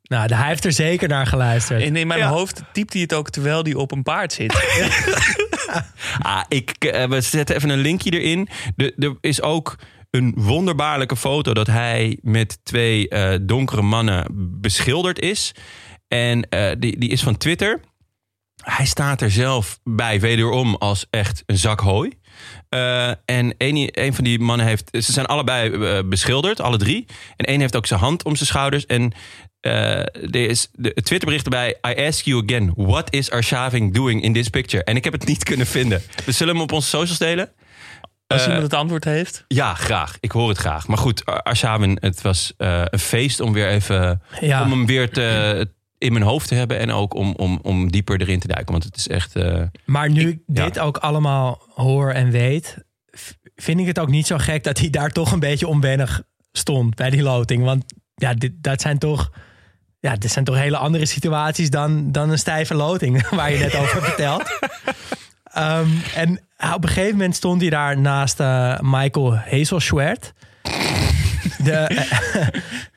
S5: Nou, hij heeft er zeker naar geluisterd.
S3: En in mijn
S4: Ja.
S3: hoofd typt hij het ook terwijl hij op een paard zit.
S4: Ah, ik, eh, we zetten even een linkje erin. De, er is ook een wonderbaarlijke foto dat hij met twee eh, donkere mannen beschilderd is. En eh, die, die is van Twitter. Hij staat er zelf bij, wederom als echt een zak hooi. Eh, en een, een van die mannen heeft. Ze zijn allebei eh, beschilderd, alle drie. En één heeft ook zijn hand om zijn schouders. En eh, er is de, het Twitterbericht erbij. I ask you again, what is Arshaving doing in this picture? En ik heb het niet kunnen vinden. Dus zullen we hem op onze socials delen?
S3: Als iemand het antwoord heeft.
S4: Ja, graag. Ik hoor het graag. Maar goed, Ar- Arshavin, het was een feest om weer even.
S5: Ja.
S4: Om hem weer te, in mijn hoofd te hebben. En ook om, om, om dieper erin te duiken. Want het is echt. eh,
S5: Maar nu
S4: Ik- ja.
S5: dit ook allemaal hoor en weet, vind ik het ook niet zo gek dat hij daar toch een beetje onwennig stond bij die loting. Want ja, dit, dat zijn toch, ja, dit zijn toch hele andere situaties dan, dan een stijve loting, waar je net over vertelt. Ehm, en op een gegeven moment stond hij daar naast eh, Michael Hazelschwert. De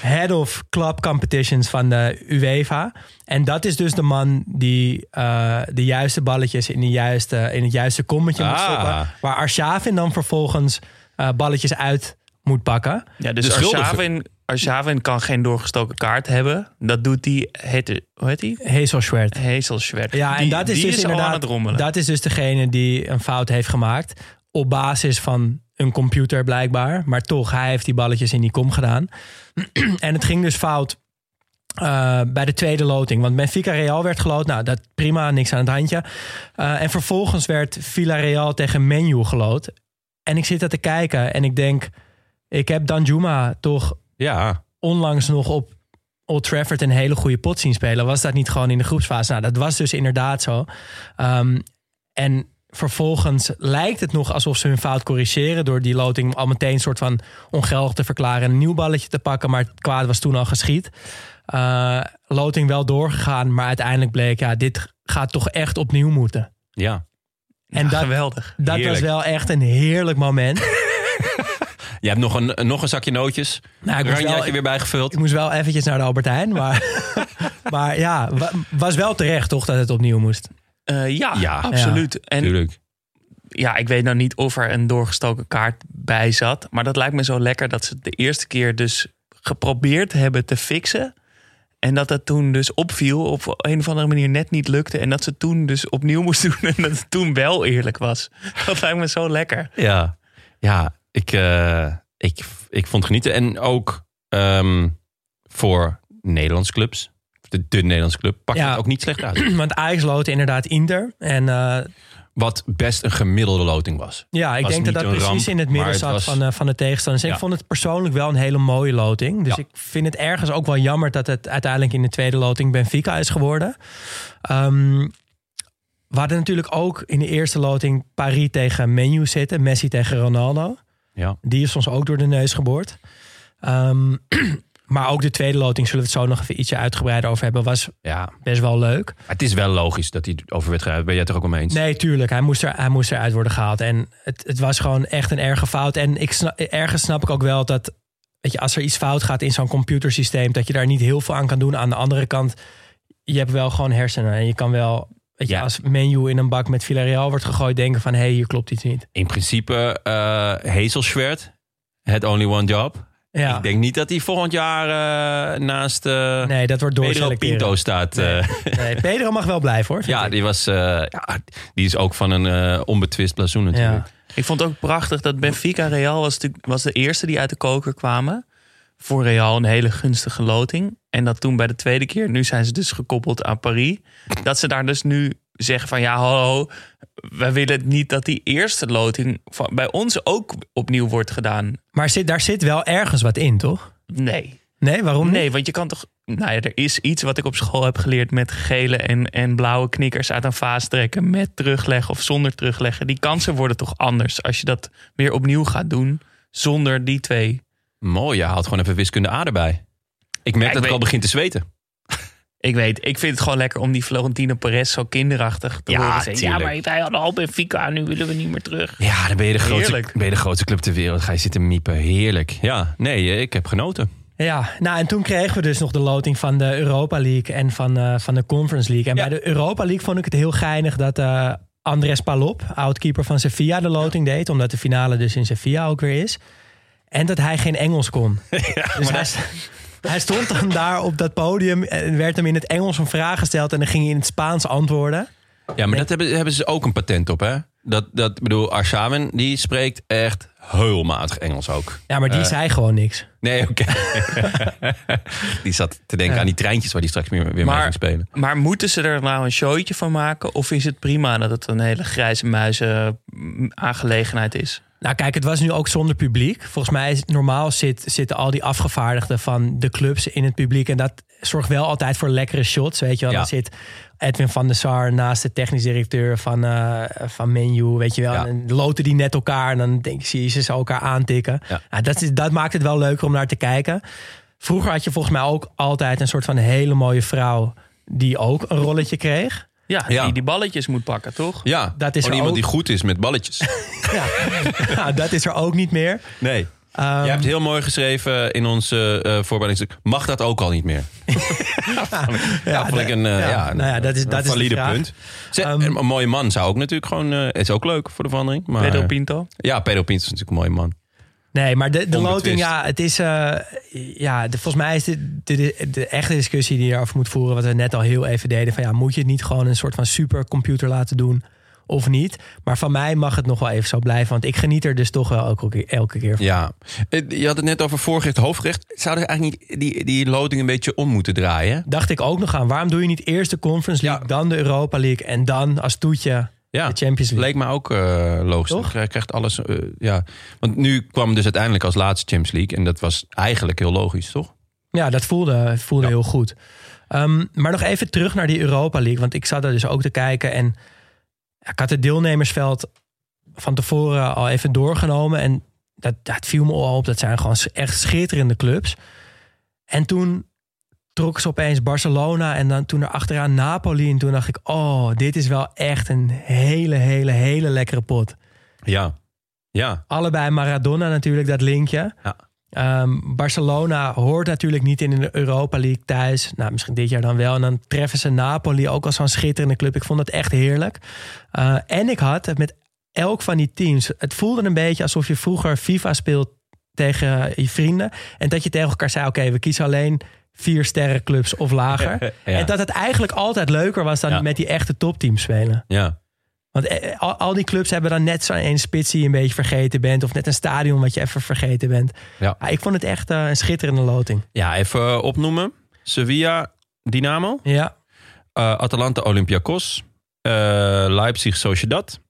S5: head of club competitions van de UEFA. En dat is dus de man die eh, de juiste balletjes in, de juiste, in het juiste kommetje moet
S4: Ah.
S5: stoppen. Waar Arshavin dan vervolgens eh, balletjes uit moet pakken.
S3: Ja, dus. Arshavin, Arshavin kan geen doorgestoken kaart hebben. Dat doet die, heet, hoe heet die?
S5: Hazelschwert.
S3: Hazelschwert.
S5: Ja, en
S3: Die-
S5: dat is
S3: die
S5: dus
S3: is
S5: inderdaad.
S3: aan het rommelen.
S5: Dat is dus degene die een fout heeft gemaakt. Op basis van een computer blijkbaar. Maar toch, hij heeft die balletjes in die kom gedaan. en het ging dus fout eh, bij de tweede loting. Want Benfica Real werd geloot. Nou, dat prima, niks aan het handje. Eh, en vervolgens werd Villarreal tegen Menu geloot. En ik zit daar te kijken en ik denk... Ik heb Danjuma toch
S4: ja.
S5: onlangs nog op Old Trafford een hele goede pot zien spelen. Was dat niet gewoon in de groepsfase? Nou, dat was dus inderdaad zo. Ehm, en vervolgens lijkt het nog alsof ze hun fout corrigeren... door die loting al meteen een soort van ongeldig te verklaren... en een nieuw balletje te pakken, maar het kwaad was toen al geschied. Eh, loting wel doorgegaan, maar uiteindelijk bleek... ja, dit gaat toch echt opnieuw moeten.
S4: Ja.
S5: En
S3: Ja,
S5: dat,
S3: geweldig.
S5: dat was wel echt een heerlijk moment.
S4: Je hebt nog een, nog een zakje nootjes.
S5: Nou, ik moest wel-
S4: weer bijgevuld.
S5: Ik moest wel eventjes naar de Albert Heijn, maar, maar ja, wa- was wel terecht toch dat het opnieuw moest.
S3: Eh, ja,
S4: Ja.
S3: absoluut. En
S4: Tuurlijk.
S3: ja, ik weet nou niet of er een doorgestoken kaart bij zat. Maar dat lijkt me zo lekker dat ze het de eerste keer dus geprobeerd hebben te fixen. En dat het toen dus opviel, op een of andere manier net niet lukte. En dat ze toen dus opnieuw moest doen en dat het toen wel eerlijk was. Dat lijkt me zo lekker.
S4: Ja, ja ik, eh, ik, ik vond genieten. En ook ehm, voor Nederlandse clubs, de, de Nederlandse club, pakt
S5: Ja.
S4: het ook niet slecht uit.
S5: Want Ajax loten inderdaad Inter. En eh,
S4: Wat best een gemiddelde loting was.
S5: ja, ik
S4: Was
S5: denk dat dat precies
S4: ramp,
S5: in het midden
S4: het
S5: zat
S4: was-
S5: van, eh, van de tegenstanders.
S4: Ja.
S5: Ik vond het persoonlijk wel een hele mooie loting. Dus
S4: Ja.
S5: ik vind het ergens ook wel jammer dat het uiteindelijk in de tweede loting Benfica is geworden. Ehm, we hadden natuurlijk ook in de eerste loting Paris tegen Menu zitten. Messi tegen Ronaldo.
S4: Ja.
S5: Die is ons ook door de neus geboord. Ehm, maar ook de tweede loting, zullen we het zo nog even ietsje uitgebreider over hebben, was
S4: ja, maar
S5: best wel leuk.
S4: het is wel logisch dat hij over werd gehaald. Ben jij het er ook mee eens?
S5: Nee, tuurlijk. Hij moest, er, hij moest eruit worden gehaald. En het, het was gewoon echt een erge fout. En ik snap, ergens snap ik ook wel dat, weet je, als er iets fout gaat in zo'n computersysteem, dat je daar niet heel veel aan kan doen. Aan de andere kant, je hebt wel gewoon hersenen. En je kan wel, weet je,
S4: Ja.
S5: als menu in een bak met Villarreal wordt gegooid, denken van, hé, hey, hier klopt iets niet.
S4: In principe, eh Hazelschwert, had only one job.
S5: Ja,
S4: Ik denk niet dat hij volgend jaar eh, naast eh
S5: nee, dat wordt
S4: Pedro. Pinto staat. eh.
S5: Nee, Pedro mag wel blijven hoor.
S4: ja,
S5: ik.
S4: die, was, eh, ja, die is ook van een eh, onbetwist blazoen natuurlijk.
S3: Ik vond het ook prachtig dat Benfica Real was, was de eerste die uit de koker kwamen. Voor Real een hele gunstige loting. En dat toen bij de tweede keer, nu zijn ze dus gekoppeld aan Paris. Dat ze daar dus nu zeggen van ja, hallo, wij willen niet dat die eerste loting van, bij ons ook opnieuw wordt gedaan.
S5: Maar zit, daar zit wel ergens wat in, toch?
S3: Nee.
S5: Nee, waarom niet?
S3: Nee, want je kan toch. Nou ja, er is iets wat ik op school heb geleerd met gele en, en blauwe knikkers uit een vaas trekken. Met terugleggen of zonder terugleggen. Die kansen worden toch anders als je dat weer opnieuw gaat doen. Zonder die twee.
S4: Mooi, je haalt gewoon even wiskunde A erbij. Ik merk
S3: ik
S4: dat ik al begin te zweten.
S3: Ik weet, ik vind het gewoon lekker om die Florentino Perez zo kinderachtig te
S4: Ja,
S3: horen zeggen. Ja, maar wij hadden al Benfica, nu willen we niet meer terug.
S4: Ja, dan ben je de grootste,
S3: Heerlijk.
S4: ben je de grootste club ter wereld. Ga je zitten miepen. Heerlijk. Ja, nee, eh, ik heb genoten.
S5: Ja, nou en toen kregen we dus nog de loting van de Europa League en van, eh, van de Conference League. En
S4: Ja.
S5: bij de Europa League vond ik het heel geinig dat eh Andres Palop, oudkeeper van Sevilla, de loting deed. Omdat de finale dus in Sevilla ook weer is. En dat hij geen Engels kon. dus hij, st- hij stond dan daar op dat podium en werd hem in het Engels een vraag gesteld. En dan ging hij in het Spaans antwoorden.
S4: Ja, maar dat hebben, hebben ze ook een patent op, hè? Dat, dat bedoel, Arshaven, die spreekt echt heel matig Engels ook.
S5: Ja, maar die
S4: Eh.
S5: zei gewoon niks.
S4: Nee, oké. die zat te denken
S5: Ja.
S4: aan die treintjes waar die straks weer, weer mee ging spelen.
S3: Maar moeten ze er nou een showtje van maken? Of is het prima dat het een hele grijze muizen mm, aangelegenheid is?
S5: Nou, kijk, het was nu ook zonder publiek. Volgens mij is normaal zit, zitten al die afgevaardigden van de clubs in het publiek. En dat zorgt wel altijd voor lekkere shots. Weet je wel,
S4: Ja.
S5: dan zit Edwin van der Sar naast de technisch directeur van, eh van Menu. Weet je wel,
S4: Ja.
S5: en dan loten die net elkaar. En dan denk ik, zie je ze elkaar aantikken.
S4: Ja.
S5: Nou, dat, is, dat maakt het wel leuker om naar te kijken. Vroeger had je volgens mij ook altijd een soort van hele mooie vrouw die ook een rolletje kreeg.
S3: Ja,
S4: Ja.
S3: die die balletjes moet pakken, toch?
S4: Ja,
S5: Dat is
S4: gewoon
S5: er
S4: iemand
S5: ook.
S4: die goed is met balletjes.
S5: Ja, nou, dat is er ook niet meer.
S4: Nee.
S5: Ehm,
S4: Je hebt heel mooi geschreven in onze eh voorbereidingstuk. Mag dat ook al niet meer? ja, vond ik een, eh,
S5: ja,
S4: ja,
S5: nou ja, dat is-
S4: een
S5: dat
S4: valide punt.
S5: Ehm,
S4: een mooie man zou ook natuurlijk gewoon... eh, is ook leuk voor de verandering. Maar,
S3: Pedro Pinto.
S4: Ja, Pedro Pinto is natuurlijk een mooie man.
S5: Nee, maar de, de loting, ja, het is. eh, ja, de, volgens mij is dit de, de, de echte discussie die je erover moet voeren, wat we net al heel even deden. Van ja, moet je het niet gewoon een soort van supercomputer laten doen of niet? Maar van mij mag het nog wel even zo blijven, want ik geniet er dus toch wel elke keer, elke keer van.
S4: Ja. Eh, Je had het net over voorgerecht, hoofdgerecht. Zouden eigenlijk niet die, die loting een beetje om moeten draaien?
S5: Dacht ik ook nog aan. Waarom doe je niet eerst de Conference League,
S4: Ja.
S5: dan de Europa League en dan als toetje
S4: Ja.
S5: de Champions League?
S4: Leek me ook eh, logisch.
S5: Toch?
S4: Krijg- krijgt alles. eh, ja. Want nu kwam dus uiteindelijk als laatste Champions League. En dat was eigenlijk heel logisch, toch?
S5: Ja, dat voelde, voelde
S4: Ja.
S5: heel goed. Ehm, maar nog even terug naar die Europa League. Want ik zat er dus ook te kijken. En ik had het deelnemersveld van tevoren al even doorgenomen. En dat, dat viel me al op. Dat zijn gewoon echt schitterende clubs. En toen trok ze opeens Barcelona en dan toen er achteraan Napoli. En toen dacht ik, oh, dit is wel echt een hele, hele, hele lekkere pot.
S4: Ja. Ja.
S5: Allebei Maradona natuurlijk, dat linkje.
S4: Ja.
S5: Ehm, Barcelona hoort natuurlijk niet in de Europa League thuis. Nou, misschien dit jaar dan wel. En dan treffen ze Napoli ook als zo'n schitterende club. Ik vond het echt heerlijk. Uh, en ik had het met elk van die teams. Het voelde een beetje alsof je vroeger FIFA speelt tegen je vrienden. En dat je tegen elkaar zei: oké, we kiezen alleen vier sterrenclubs of lager.
S4: Ja.
S5: En dat het eigenlijk altijd leuker was dan
S4: Ja.
S5: met die echte topteams spelen.
S4: Ja.
S5: Want eh, al, al die clubs hebben dan net zo'n één spits die je een beetje vergeten bent. Of net een stadion wat je even vergeten bent.
S4: Ja.
S5: Ah, ik vond het echt eh, een schitterende loting.
S4: Ja, even eh, opnoemen. Sevilla, Dynamo.
S5: Ja,
S4: eh, Atalanta, Olympiakos. eh, Leipzig, Sociedad.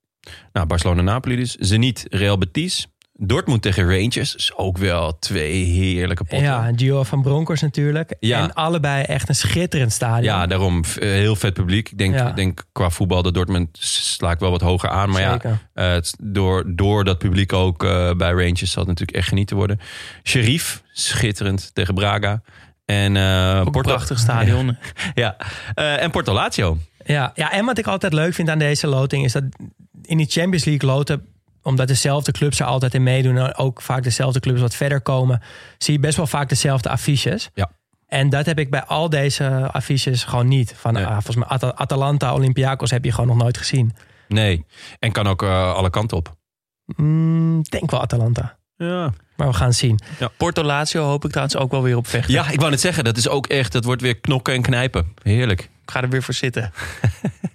S4: Nou, Barcelona, Napoli dus. Zenit, Real Betis. Dortmund tegen Rangers. Is ook wel twee heerlijke potten.
S5: ja Gio van Bronckhorst natuurlijk.
S4: Ja.
S5: En allebei echt een schitterend stadion.
S4: Ja, daarom eh, heel vet publiek. Ik denk,
S5: Ja.
S4: denk qua voetbal dat Dortmund sla ik wel wat hoger aan. Maar
S5: Zeker.
S4: ja, eh, het, door, door dat publiek ook eh, bij Rangers zal het natuurlijk echt genieten worden. Sheriff, schitterend tegen Braga. En, eh
S3: een
S4: Porto,
S3: prachtig stadion.
S4: ja. Eh, en Porto Lazio.
S5: Ja, ja, en wat ik altijd leuk vind aan deze loting is dat in die Champions League loten, omdat dezelfde clubs er altijd in meedoen en ook vaak dezelfde clubs wat verder komen, zie je best wel vaak dezelfde affiches.
S4: Ja.
S5: En dat heb ik bij al deze affiches gewoon niet. Van
S4: Nee.
S5: ah, volgens mij At- Atalanta, Olympiakos heb je gewoon nog nooit gezien.
S4: Nee. En kan ook eh, alle kanten op.
S5: Mm, ik denk wel Atalanta.
S4: Ja.
S5: Maar we gaan het zien.
S3: Porto Lazio hoop ik trouwens ook wel weer op vechten.
S4: ja, ik wou net zeggen. Dat is ook echt, dat wordt weer knokken en knijpen. Heerlijk.
S3: Ik ga er weer voor zitten.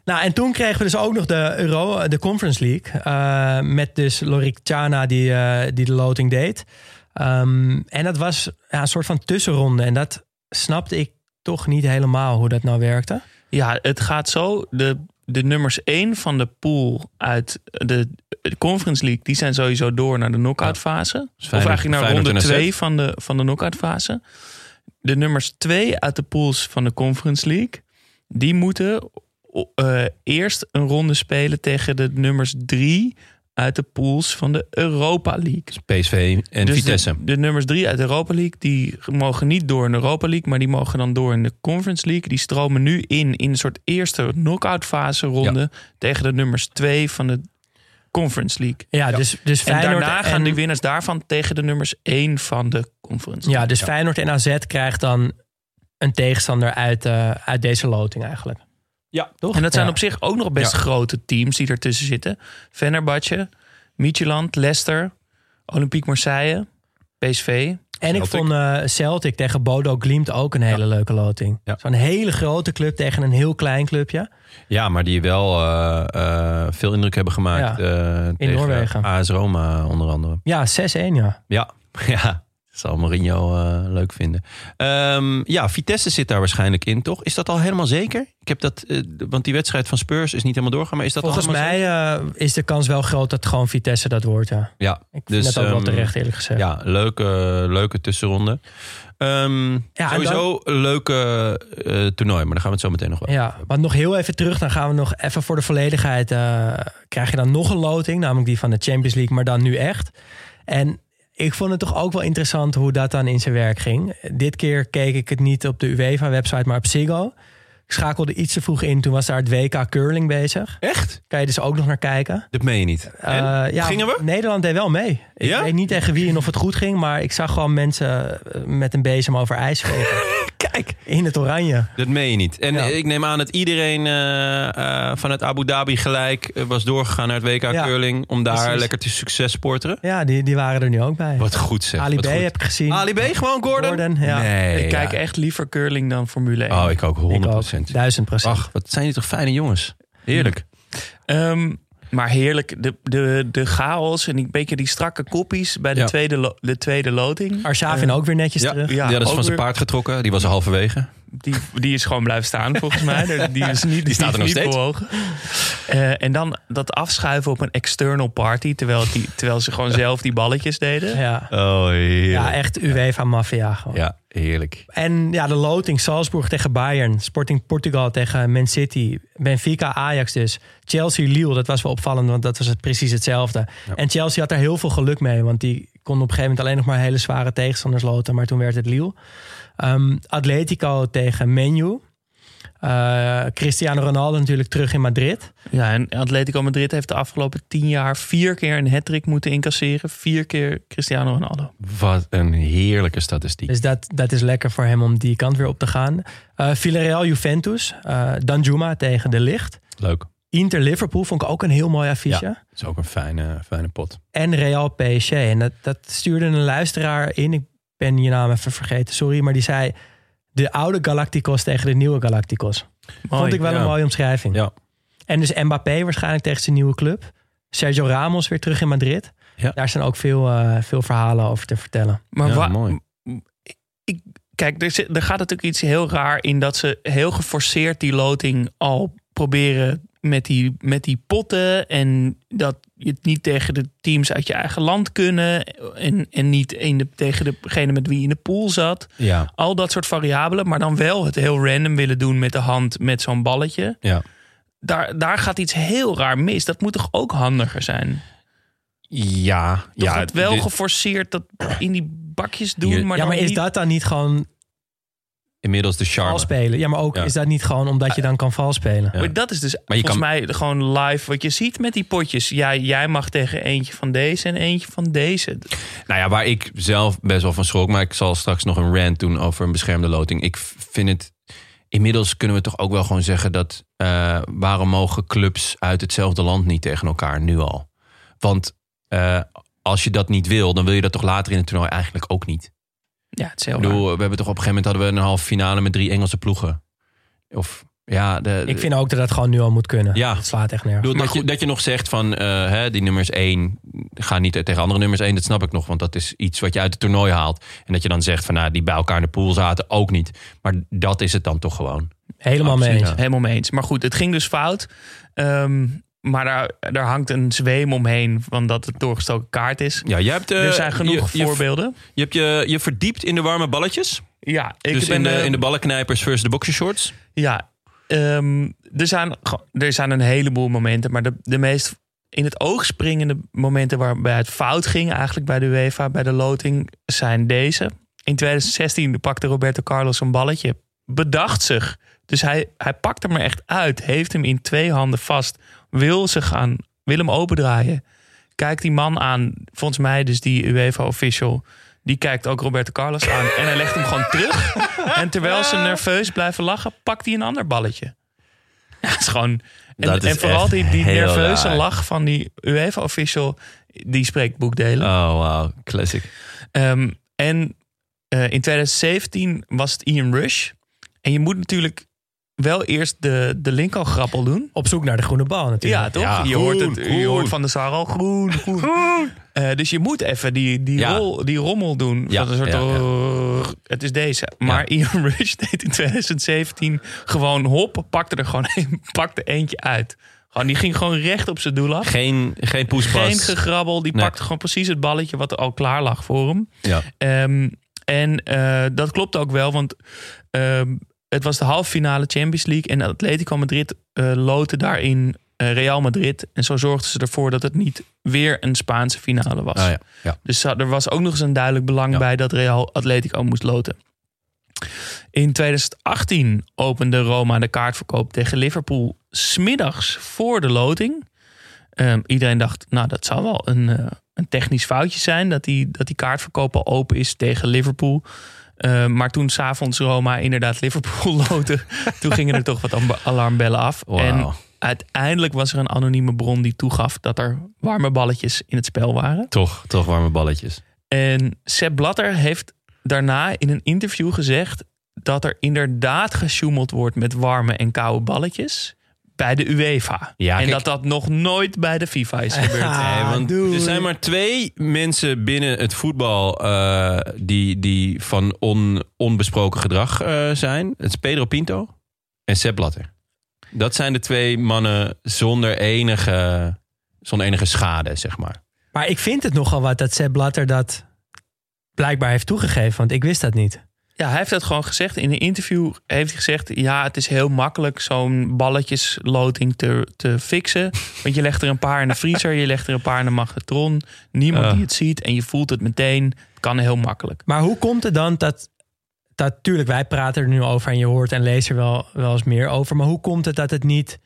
S5: Nou, en toen kregen we dus ook nog de Euro, de Conference League. eh, met dus Lorik Tjana die, eh, die de loting deed. Ehm, en dat was ja, een soort van tussenronde. En dat snapte ik toch niet helemaal hoe dat nou werkte.
S3: Ja, het gaat zo. De, de nummers 1 van de pool uit de Conference League... die zijn sowieso door naar de knockout fase. Of
S4: Feyenoord-
S3: eigenlijk naar
S4: Feyenoord
S3: ronde
S4: en AZ.
S3: 2 van de, van de knockout fase. De nummers 2 uit de pools van de Conference League... die moeten eh, eerst een ronde spelen tegen de nummers 3 uit de pools van de Europa League.
S4: PSV en
S3: Dus
S4: Vitesse.
S3: De, de nummers drie uit de Europa League, die mogen niet door in de Europa League, maar die mogen dan door in de Conference League. Die stromen nu in in een soort eerste knock-out fase ronde tegen de nummers twee van de Conference League.
S5: Ja, dus, dus
S3: En
S5: Feyenoord
S3: daarna gaan
S5: en,
S3: de winnaars daarvan tegen de nummers één van de Conference League.
S5: Ja, dus Feyenoord en AZ krijgt dan een tegenstander uit, eh, uit deze loting eigenlijk.
S4: Ja.
S5: toch?
S3: En dat zijn
S5: Ja.
S3: op zich ook nog best
S4: Ja.
S3: grote teams die ertussen zitten. Fenerbahce, Midtjylland, Leicester, Olympique Marseille, PSV.
S5: En ik vond eh, Celtic tegen Bodo Glimt ook een hele leuke loting.
S4: Ja.
S5: Zo'n hele grote club tegen een heel klein clubje.
S4: Ja, maar die wel eh, eh, veel indruk hebben gemaakt.
S5: Ja,
S4: eh, tegen
S5: Noorwegen.
S4: AS Roma onder andere.
S5: Ja, 6-1 ja.
S4: Ja, ja. Dat zal Mourinho eh, leuk vinden. Ehm, ja, Vitesse zit daar waarschijnlijk in, toch? Is dat al helemaal zeker? Ik heb dat, eh, want die wedstrijd van Spurs is niet helemaal doorgaan. Maar is dat
S5: Volgens mij eh, is de kans wel groot dat gewoon Vitesse dat wordt, ja.
S4: Ja,
S5: Ik vind
S4: Dus,
S5: dat ook wel
S4: ehm,
S5: terecht eerlijk gezegd.
S4: ja leuke, leuke tussenronde. Ehm,
S5: Ja,
S4: sowieso een leuke toernooi, maar daar gaan we het zo meteen nog wel.
S5: Ja, maar nog heel even terug. Dan gaan we nog even voor de volledigheid. krijg je dan nog een loting, namelijk die van de Champions League, maar dan nu echt. En ik vond het toch ook wel interessant hoe dat dan in zijn werk ging. Dit keer keek ik het niet op de UEFA-website, maar op Ziggo. Ik schakelde iets te vroeg in. Toen was daar het WK Curling bezig.
S4: Echt?
S5: Kan je dus ook nog naar kijken.
S4: Dat meen je niet.
S5: Eh, ja,
S4: Gingen we?
S5: Nederland deed wel mee. Ik
S4: Ja?
S5: weet niet tegen wie en of het goed ging, maar ik zag gewoon mensen eh, met een bezem over ijs vegen.
S4: Kijk,
S5: in het oranje.
S4: dat meen je niet. En
S5: Ja.
S4: ik neem aan dat iedereen eh, eh, vanuit Abu Dhabi gelijk eh, was doorgegaan naar het WK
S5: Ja,
S4: Curling. Om daar
S5: precies.
S4: lekker te succes sporteren.
S5: Ja, die, die waren er nu ook bij.
S4: Wat goed zeg.
S5: Ali B
S4: goed.
S5: heb ik gezien.
S4: Ali B, gewoon Gordon?
S5: Gordon, ja.
S4: Nee,
S3: ik kijk echt liever curling dan Formule 1.
S4: Oh, ik ook, 100%.
S5: Ik ook. Duizend procent.
S4: Ach, wat zijn die toch fijne jongens. Heerlijk.
S3: Ehm, maar heerlijk, de, de, de chaos en een beetje die strakke koppies bij de,
S4: Ja.
S3: tweede, lo- de tweede loting.
S5: Arshavin ook weer netjes
S4: Ja,
S5: terug.
S4: ja, dat is van zijn
S3: weer-
S4: paard getrokken. Die was er halverwege.
S3: Die, die is gewoon blijven staan volgens mij. Die, is niet, die
S4: staat er nog steeds.
S3: bewogen. Eh, en dan dat afschuiven op een external party. Terwijl, die, terwijl ze gewoon zelf die balletjes deden.
S5: Ja,
S4: Oh, heerlijk.
S5: ja echt UEFA-maffia gewoon.
S4: Ja, heerlijk.
S5: En ja, de loting. Salzburg tegen Bayern. Sporting Portugal tegen Man City. Benfica, Ajax dus. Chelsea, Lille. Dat was wel opvallend, want dat was het precies hetzelfde. En Chelsea had er heel veel geluk mee. Want die kon op een gegeven moment alleen nog maar hele zware tegenstanders loten. Maar toen werd het Lille. Ehm, Atletico tegen Menu. Eh, Cristiano Ronaldo natuurlijk terug in Madrid.
S3: Ja, en Atletico Madrid heeft de afgelopen tien jaar vier keer een hat moeten incasseren. Vier keer Cristiano Ronaldo.
S4: Wat een heerlijke statistiek.
S5: Dus dat, dat is lekker voor hem om die kant weer op te gaan. Eh Villarreal Juventus. eh Danjuma tegen De Licht.
S4: Leuk.
S5: Inter Liverpool vond ik ook een heel mooi affiche.
S4: Dat is ook een fijne, fijne pot.
S5: En Real PSG. En dat, dat stuurde een luisteraar in. Ik ben je naam even vergeten, sorry. Maar die zei de oude Galacticos tegen de nieuwe Galacticos. Vond ik wel
S4: ja.
S5: een mooie omschrijving.
S4: Ja.
S5: En dus Mbappé waarschijnlijk tegen zijn nieuwe club. Sergio Ramos weer terug in Madrid.
S4: Ja.
S5: Daar zijn ook veel, eh, veel verhalen over te vertellen.
S3: Maar
S4: Ja, mooi.
S3: Ik, kijk, er, zit- er gaat natuurlijk iets heel raar in dat ze heel geforceerd die loting al proberen met die, met die potten. En dat je het niet tegen de teams uit je eigen land kunnen. En, en niet in de, tegen degene met wie je in de pool zat.
S4: Ja,
S3: Al dat soort variabelen. Maar dan wel het heel random willen doen met de hand met zo'n balletje.
S4: ja.
S3: Daar, daar gaat iets heel raar mis. Dat moet toch ook handiger zijn?
S4: Ja,
S3: Toch
S4: ja.
S3: het wel
S4: dit-
S3: geforceerd dat in die bakjes doen.
S4: Hier-
S3: maar
S5: ja, maar is
S3: niet-
S5: dat dan niet gewoon
S4: inmiddels de charme.
S5: vals spelen? Ja, maar ook
S4: Ja.
S5: is dat niet gewoon omdat je dan kan vals spelen?
S4: Ja.
S3: Maar dat is dus
S4: je
S3: volgens
S4: kan-
S3: mij gewoon live wat je ziet met die potjes. Ja, jij mag tegen eentje van deze en eentje van deze.
S4: Nou ja, waar ik zelf best wel van schrok, maar ik zal straks nog een rant doen over een beschermde loting. Ik vind het. Inmiddels kunnen we toch ook wel gewoon zeggen dat. eh, waarom mogen clubs uit hetzelfde land niet tegen elkaar nu al? Want eh, als je dat niet wil, dan wil je dat toch later in het toernooi eigenlijk ook niet.
S3: Ja, het is heel
S4: Ik bedoel, we hebben toch op een gegeven moment hadden we een halve finale met drie Engelse ploegen. Of ja, de,
S5: Ik vind ook dat dat gewoon nu al moet kunnen.
S4: Ja.
S5: Het slaat echt nergens.
S4: bedoel, dat, je, dat je nog zegt van eh, hè, die nummers één gaan niet tegen andere nummers één. Dat snap ik nog, want dat is iets wat je uit het toernooi haalt. En dat je dan zegt van nou, die bij elkaar in de pool zaten ook niet. Maar dat is het dan toch gewoon.
S5: Helemaal mee eens.
S3: Helemaal mee eens. Maar goed, het ging dus fout. Ehm, maar daar, daar hangt een zweem omheen van dat het doorgestoken kaart is.
S4: Ja, je hebt, eh,
S3: er zijn genoeg
S4: je, je,
S3: voorbeelden.
S4: je hebt je, je verdiept in de warme balletjes.
S3: Ja, ik
S4: dus
S3: ben
S4: in de,
S3: eh,
S4: in de ballenknijpers versus de boxershorts.
S3: Ja, ehm, er, zijn, er zijn een heleboel momenten, maar de, de meest in het oog springende momenten waarbij het fout ging, eigenlijk bij de UEFA, bij de loting, zijn deze. In 2016 pakte Roberto Carlos een balletje, bedacht zich. Dus hij, hij pakt hem er echt uit, heeft hem in twee handen vast, wil ze gaan, wil hem opendraaien. Kijkt die man aan, volgens mij dus die UEFA-official, die kijkt ook Roberto Carlos aan en hij legt hem gewoon terug. En terwijl ze nerveus blijven lachen, pakt hij een ander balletje. Ja, het is gewoon. En,
S4: Dat is
S3: en vooral die, die nerveuze
S4: raar.
S3: lach van die UEFA-official, die spreekt boekdelen.
S4: Oh, wow. Classic.
S3: Ehm, en eh, in 2017 was het Ian Rush. En je moet natuurlijk wel eerst de, de linkergrappel doen.
S5: Op zoek naar de groene bal natuurlijk.
S3: Ja, toch?
S4: Ja,
S3: je,
S4: groen,
S3: hoort het,
S4: groen.
S3: je hoort van de zaal al groen, groen. Eh, dus je moet even die, die,
S4: Ja.
S3: rol, die rommel doen.
S4: Ja,
S3: Van een soort,
S4: ja, ja.
S3: "Rrrr", Het is deze. Maar Ian Rush deed in 2017 gewoon hop, pakte er gewoon een, pakte eentje uit. Gewoon, die ging gewoon recht op zijn doel af.
S4: Geen, geen poespas.
S3: Geen gegrabbel. Die
S4: Nee.
S3: pakte gewoon precies het balletje wat er al klaar lag voor hem.
S4: Ja.
S3: Ehm, en eh, dat klopt ook wel, want ehm, het was de halve finale Champions League. En Atletico Madrid eh loten daarin eh, Real Madrid. En zo zorgden ze ervoor dat het niet weer een Spaanse finale was.
S4: Ah, ja. Ja.
S3: Dus er was ook nog eens een duidelijk belang
S4: Ja.
S3: bij dat Real Atletico moest loten. In 2018 opende Roma de kaartverkoop tegen Liverpool smiddags voor de loting. Ehm, iedereen dacht, nou dat zou wel een, eh, een technisch foutje zijn dat die, dat die kaartverkoop al open is tegen Liverpool. Ehm, maar toen s'avonds Roma inderdaad Liverpool loten, toen gingen er toch wat alarmbellen af. En uiteindelijk was er een anonieme bron die toegaf dat er warme balletjes in het spel waren.
S4: Toch, toch warme balletjes.
S3: En Sepp Blatter heeft daarna in een interview gezegd dat er inderdaad gesjoemeld wordt met warme en koude balletjes. Bij de UEFA.
S4: Ja,
S3: en
S4: kijk-
S3: dat dat nog nooit bij de FIFA is gebeurd.
S5: Ah,
S4: Nee, want
S5: doei.
S4: er zijn maar twee mensen binnen het voetbal eh, die, die van on, onbesproken gedrag eh, zijn. Het is Pedro Pinto en Sepp Blatter. Dat zijn de twee mannen zonder enige, zonder enige schade, zeg maar.
S5: Maar ik vind het nogal wat dat Sepp Blatter dat blijkbaar heeft toegegeven. Want ik wist dat niet.
S3: Ja, hij heeft dat gewoon gezegd. In een interview heeft hij gezegd... ja, het is heel makkelijk zo'n balletjesloting te, te fixen. Want je legt er een paar in de vriezer, je legt er een paar in de magnetron. Niemand die het ziet en je voelt het meteen. Het kan heel makkelijk.
S5: Maar hoe komt het dan dat... dat tuurlijk, wij praten er nu over en je hoort en leest er wel, wel eens meer over. Maar hoe komt het dat het niet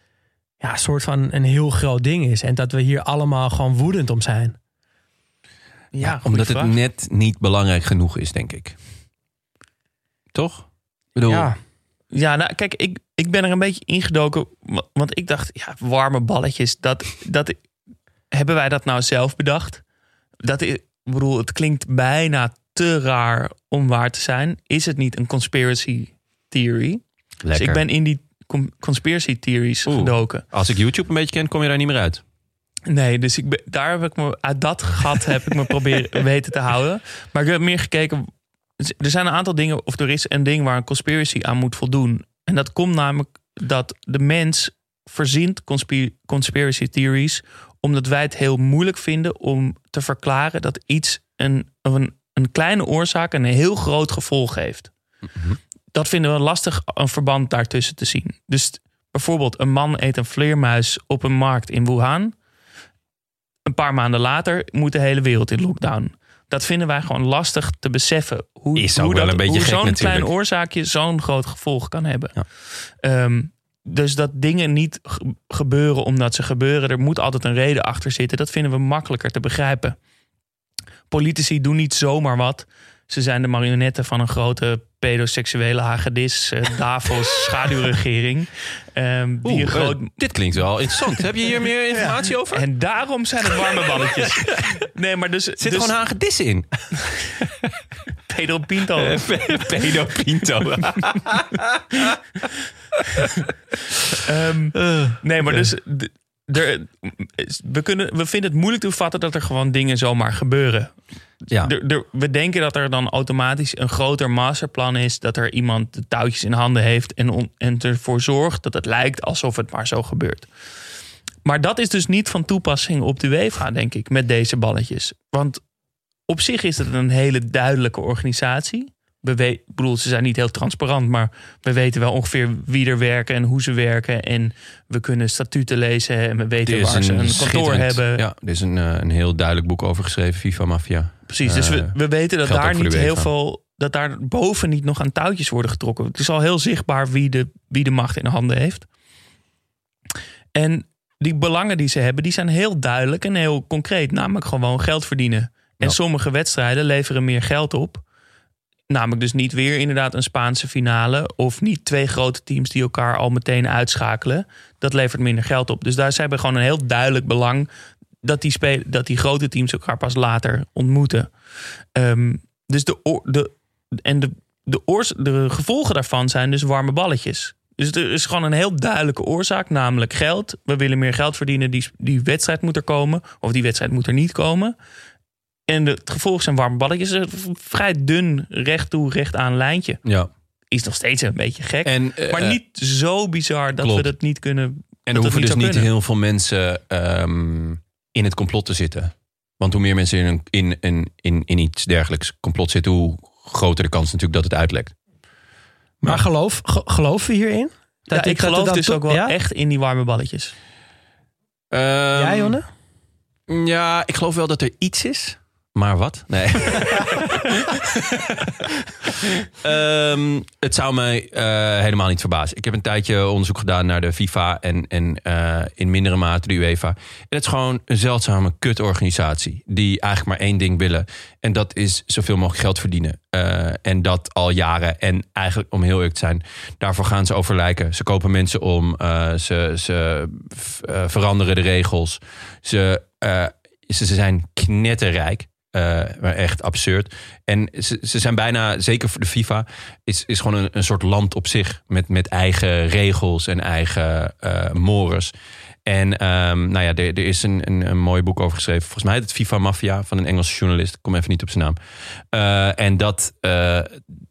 S5: ja, een soort van een heel groot ding is? En dat we hier allemaal gewoon woedend om zijn?
S3: Ja,
S4: Omdat
S3: vraag.
S4: het net niet belangrijk genoeg is, denk ik. Toch? Ik bedoel,
S5: Ja.
S3: Ja, nou kijk, ik, ik ben er een beetje ingedoken. wa- Want ik dacht, ja, warme balletjes. Dat, dat, hebben wij dat nou zelf bedacht? Dat is, ik bedoel, het klinkt bijna te raar om waar te zijn. Is het niet een conspiracy theory? Dus
S4: lekker.
S3: ik ben in die conspiracy theories
S4: Oeh.
S3: gedoken.
S4: Als ik YouTube een beetje ken, kom je daar niet meer uit.
S3: Nee, dus ik ben, daar heb ik me uit dat gat heb ik me proberen weten te houden. Maar ik heb meer gekeken. Er zijn een aantal dingen, of er is een ding waar een conspiracy aan moet voldoen. En dat komt namelijk dat de mens verzint conspi- conspiracy theories, omdat wij het heel moeilijk vinden om te verklaren dat iets een, een, een kleine oorzaak een heel groot gevolg heeft. Dat vinden we lastig een verband daartussen te zien. Dus bijvoorbeeld, een man eet een vleermuis op een markt in Wuhan een paar maanden later moet de hele wereld in lockdown. Dat vinden wij gewoon lastig te beseffen. Hoe,
S4: Is
S3: hoe, dat,
S4: een
S3: zo'n klein oorzaakje zo'n groot gevolg kan hebben.
S4: Ja.
S3: Ehm, dus dat dingen niet ge- gebeuren omdat ze gebeuren. Er moet altijd een reden achter zitten. Dat vinden we makkelijker te begrijpen. Politici doen niet zomaar wat. Ze zijn de marionetten van een grote pedoseksuele hagedis, eh, Davos, schaduwregering. Ehm,
S4: Oeh,
S3: een groot
S4: eh, dit klinkt wel interessant. Heb je hier meer informatie over?
S3: en daarom zijn het warme balletjes. Nee, maar dus...
S4: Zit
S3: dus
S4: gewoon hagedissen in.
S3: Pedro Pinto.
S4: Pedo Pinto.
S3: Ehm, nee, maar dus... Er, we, kunnen, we vinden het moeilijk te vatten dat er gewoon dingen zomaar gebeuren.
S4: Ja.
S3: Er- er- we denken dat er dan automatisch een groter masterplan is. Dat er iemand de touwtjes in handen heeft en, on- en ervoor zorgt dat het lijkt alsof het maar zo gebeurt. Maar dat is dus niet van toepassing op de UEFA, denk ik, met deze balletjes. Want op zich is het een hele duidelijke organisatie. We we- ik bedoel, ze zijn niet heel transparant, maar we weten wel ongeveer wie er werken en hoe ze werken. En we kunnen statuten lezen en we weten waar ze een kantoor hebben.
S4: Ja, er is een, eh, een heel duidelijk boek over geschreven, FIFA Mafia.
S3: Precies, dus we,
S4: Eh,
S3: we weten dat daar
S4: de
S3: niet heel veel... dat daar boven niet nog aan touwtjes worden getrokken. Het is al heel zichtbaar wie de, wie de macht in handen heeft. En die belangen die ze hebben, die zijn heel duidelijk en heel concreet. Namelijk gewoon geld verdienen. En
S4: Ja.
S3: sommige wedstrijden leveren meer geld op. Namelijk dus niet weer inderdaad een Spaanse finale... of niet twee grote teams die elkaar al meteen uitschakelen. Dat levert minder geld op. Dus daar ze hebben gewoon een heel duidelijk belang... dat die, dat die grote teams elkaar pas later ontmoeten. Ehm, dus de, de, en de, de, de gevolgen daarvan zijn dus warme balletjes. Dus er is gewoon een heel duidelijke oorzaak, namelijk geld. We willen meer geld verdienen, die, die wedstrijd moet er komen. Of die wedstrijd moet er niet komen. En de, het gevolg zijn warme balletjes. Een vrij dun, recht toe, recht aan lijntje.
S4: Ja.
S3: Is nog steeds een beetje gek.
S4: En, eh,
S3: maar niet zo bizar dat
S4: klopt.
S3: we dat niet kunnen.
S4: En
S3: dat
S4: er hoeven dus niet
S3: kunnen.
S4: heel veel mensen ehm, in het complot te zitten. Want hoe meer mensen in, een, in, in, in, in iets dergelijks complot zitten, hoe groter de kans natuurlijk dat het uitlekt.
S5: Maar geloof, ge- geloven we hierin?
S3: Ja, ik
S5: dat het
S3: geloof
S5: dan
S3: dus ook wel
S5: ja?
S3: echt in die warme balletjes.
S5: Jij, Jonne?
S4: Ja, ik geloof wel dat er iets is. Maar wat? Nee. Ehm, het zou mij eh, helemaal niet verbazen. Ik heb een tijdje onderzoek gedaan naar de FIFA en, en eh, in mindere mate de UEFA. En het is gewoon een zeldzame kutorganisatie. Die eigenlijk maar één ding willen. En dat is zoveel mogelijk geld verdienen. Eh, en dat al jaren. En eigenlijk, om heel eerlijk te zijn, daarvoor gaan ze over lijken. Ze kopen mensen om. ze ze veranderen de regels. Ze, ze, ze zijn knetterrijk. Eh, maar echt absurd. En ze, ze zijn bijna, zeker voor de FIFA, is, is gewoon een, een soort land op zich. Met, met eigen regels en eigen eh mores. En ehm, nou ja, er, er is een, een, mooi boek over geschreven. Volgens mij het FIFA Mafia van een Engelse journalist. Ik kom even niet op zijn naam. Eh, en dat,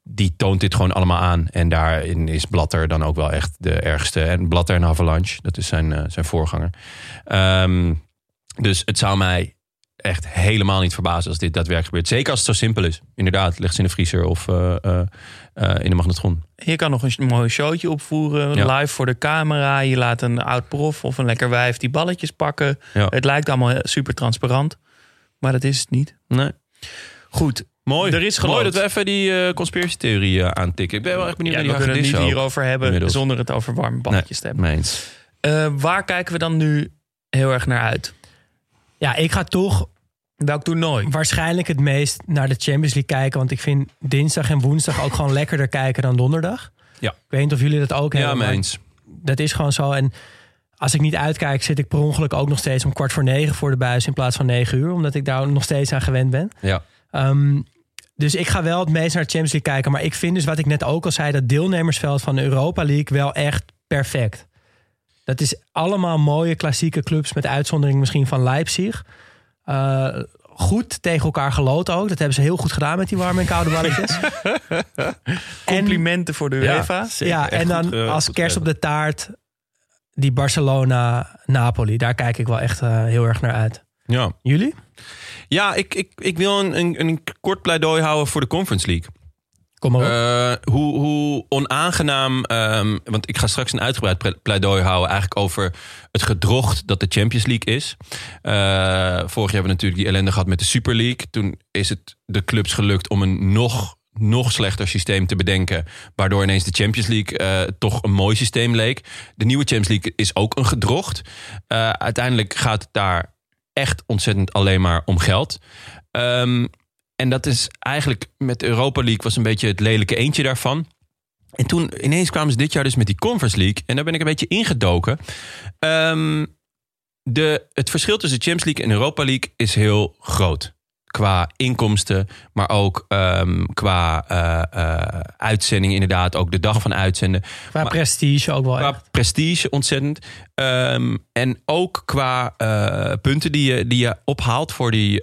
S4: die toont dit gewoon allemaal aan. En daarin is Blatter dan ook wel echt de ergste. En Blatter en Avalanche, dat is zijn, zijn voorganger. Ehm, dus het zou mij echt helemaal niet verbazen als dit daadwerkelijk gebeurt. Zeker als het zo simpel is. Inderdaad, ligt ze in de vriezer of eh, eh, eh, in de magnetron.
S3: Je kan nog een mooi showtje opvoeren,
S4: Ja.
S3: live voor de camera. Je laat een oud prof of een lekker wijf die balletjes pakken.
S4: Ja.
S3: Het lijkt allemaal super transparant, maar dat is het niet.
S4: Nee.
S3: Goed,
S4: Mooi.
S3: Er is
S4: Mooi dat we even die eh conspiratietheorie aantikken. Ik ben wel echt benieuwd
S3: ja,
S4: naar
S3: we kunnen het niet hierover hebben
S4: Inmiddels.
S3: zonder het over warme balletjes te hebben.
S4: Meens.
S3: Waar kijken we dan nu heel erg naar uit?
S5: Ja, ik ga toch
S3: Welk toernooi?
S5: waarschijnlijk het meest naar de Champions League kijken. Want ik vind dinsdag en woensdag ook gewoon lekkerder kijken dan donderdag.
S4: Ja.
S5: Ik weet niet of jullie dat ook
S4: Ja,
S5: hebben. maar
S4: meens.
S5: Dat is gewoon zo. En als ik niet uitkijk, zit ik per ongeluk ook nog steeds om kwart voor negen voor de buis in plaats van negen uur. Omdat ik daar nog steeds aan gewend ben.
S4: Ja.
S5: Ehm, dus ik ga wel het meest naar de Champions League kijken. Maar ik vind dus wat ik net ook al zei, dat deelnemersveld van de Europa League wel echt perfect. Dat is allemaal mooie klassieke clubs met uitzondering misschien van Leipzig. Eh, goed tegen elkaar geloot ook. Dat hebben ze heel goed gedaan met die warme en koude balletjes. en,
S3: Complimenten voor de UEFA.
S5: ja, en dan als kerst op de taart die Barcelona-Napoli. Daar kijk ik wel echt eh, heel erg naar uit.
S4: Ja,
S5: Jullie?
S4: ja ik, ik, ik wil een, een, een kort pleidooi houden voor de Conference League.
S5: Kom maar op.
S4: Eh, hoe, hoe onaangenaam, ehm, want ik ga straks een uitgebreid pleidooi houden eigenlijk over het gedrocht dat de Champions League is. Eh, vorig jaar hebben we natuurlijk die ellende gehad met de Super League. Toen is het de clubs gelukt om een nog, nog slechter systeem te bedenken, waardoor ineens de Champions League eh, toch een mooi systeem leek. De nieuwe Champions League is ook een gedrocht. Uiteindelijk gaat het daar echt ontzettend alleen maar om geld. Ehm, en dat is eigenlijk met Europa League was een beetje het lelijke eentje daarvan. En toen ineens kwamen ze dit jaar dus met die Conference League. En daar ben ik een beetje ingedoken. Ehm, de, het verschil tussen Champions League en Europa League is heel groot. Qua inkomsten, maar ook ehm, qua eh, uitzending inderdaad. Ook de dag van uitzenden.
S5: Qua
S4: maar-
S5: prestige ook wel
S4: Qua
S5: echt.
S4: prestige ontzettend. Ehm, en ook qua eh, punten die je, die je ophaalt voor, die,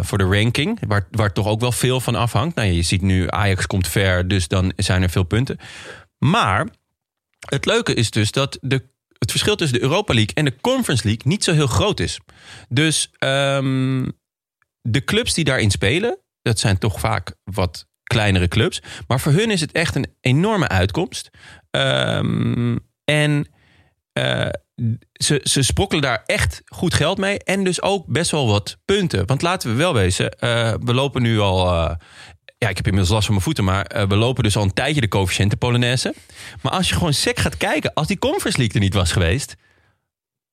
S4: voor de ranking. Waar, waar toch ook wel veel van afhangt. Nou, je ziet nu Ajax komt ver, dus dan zijn er veel punten. Maar het leuke is dus dat de, het verschil tussen de Europa League en de Conference League niet zo heel groot is. Dus ehm, de clubs die daarin spelen, dat zijn toch vaak wat kleinere clubs. Maar voor hun is het echt een enorme uitkomst. Ehm, en eh, ze, ze sprokkelen daar echt goed geld mee. En dus ook best wel wat punten. Want laten we wel wezen, eh, we lopen nu al. eh, ja, ik heb inmiddels last van mijn voeten, maar we lopen dus al een tijdje de coëfficiënten Polonaise. Maar als je gewoon sec gaat kijken, als die Conference League er niet was geweest,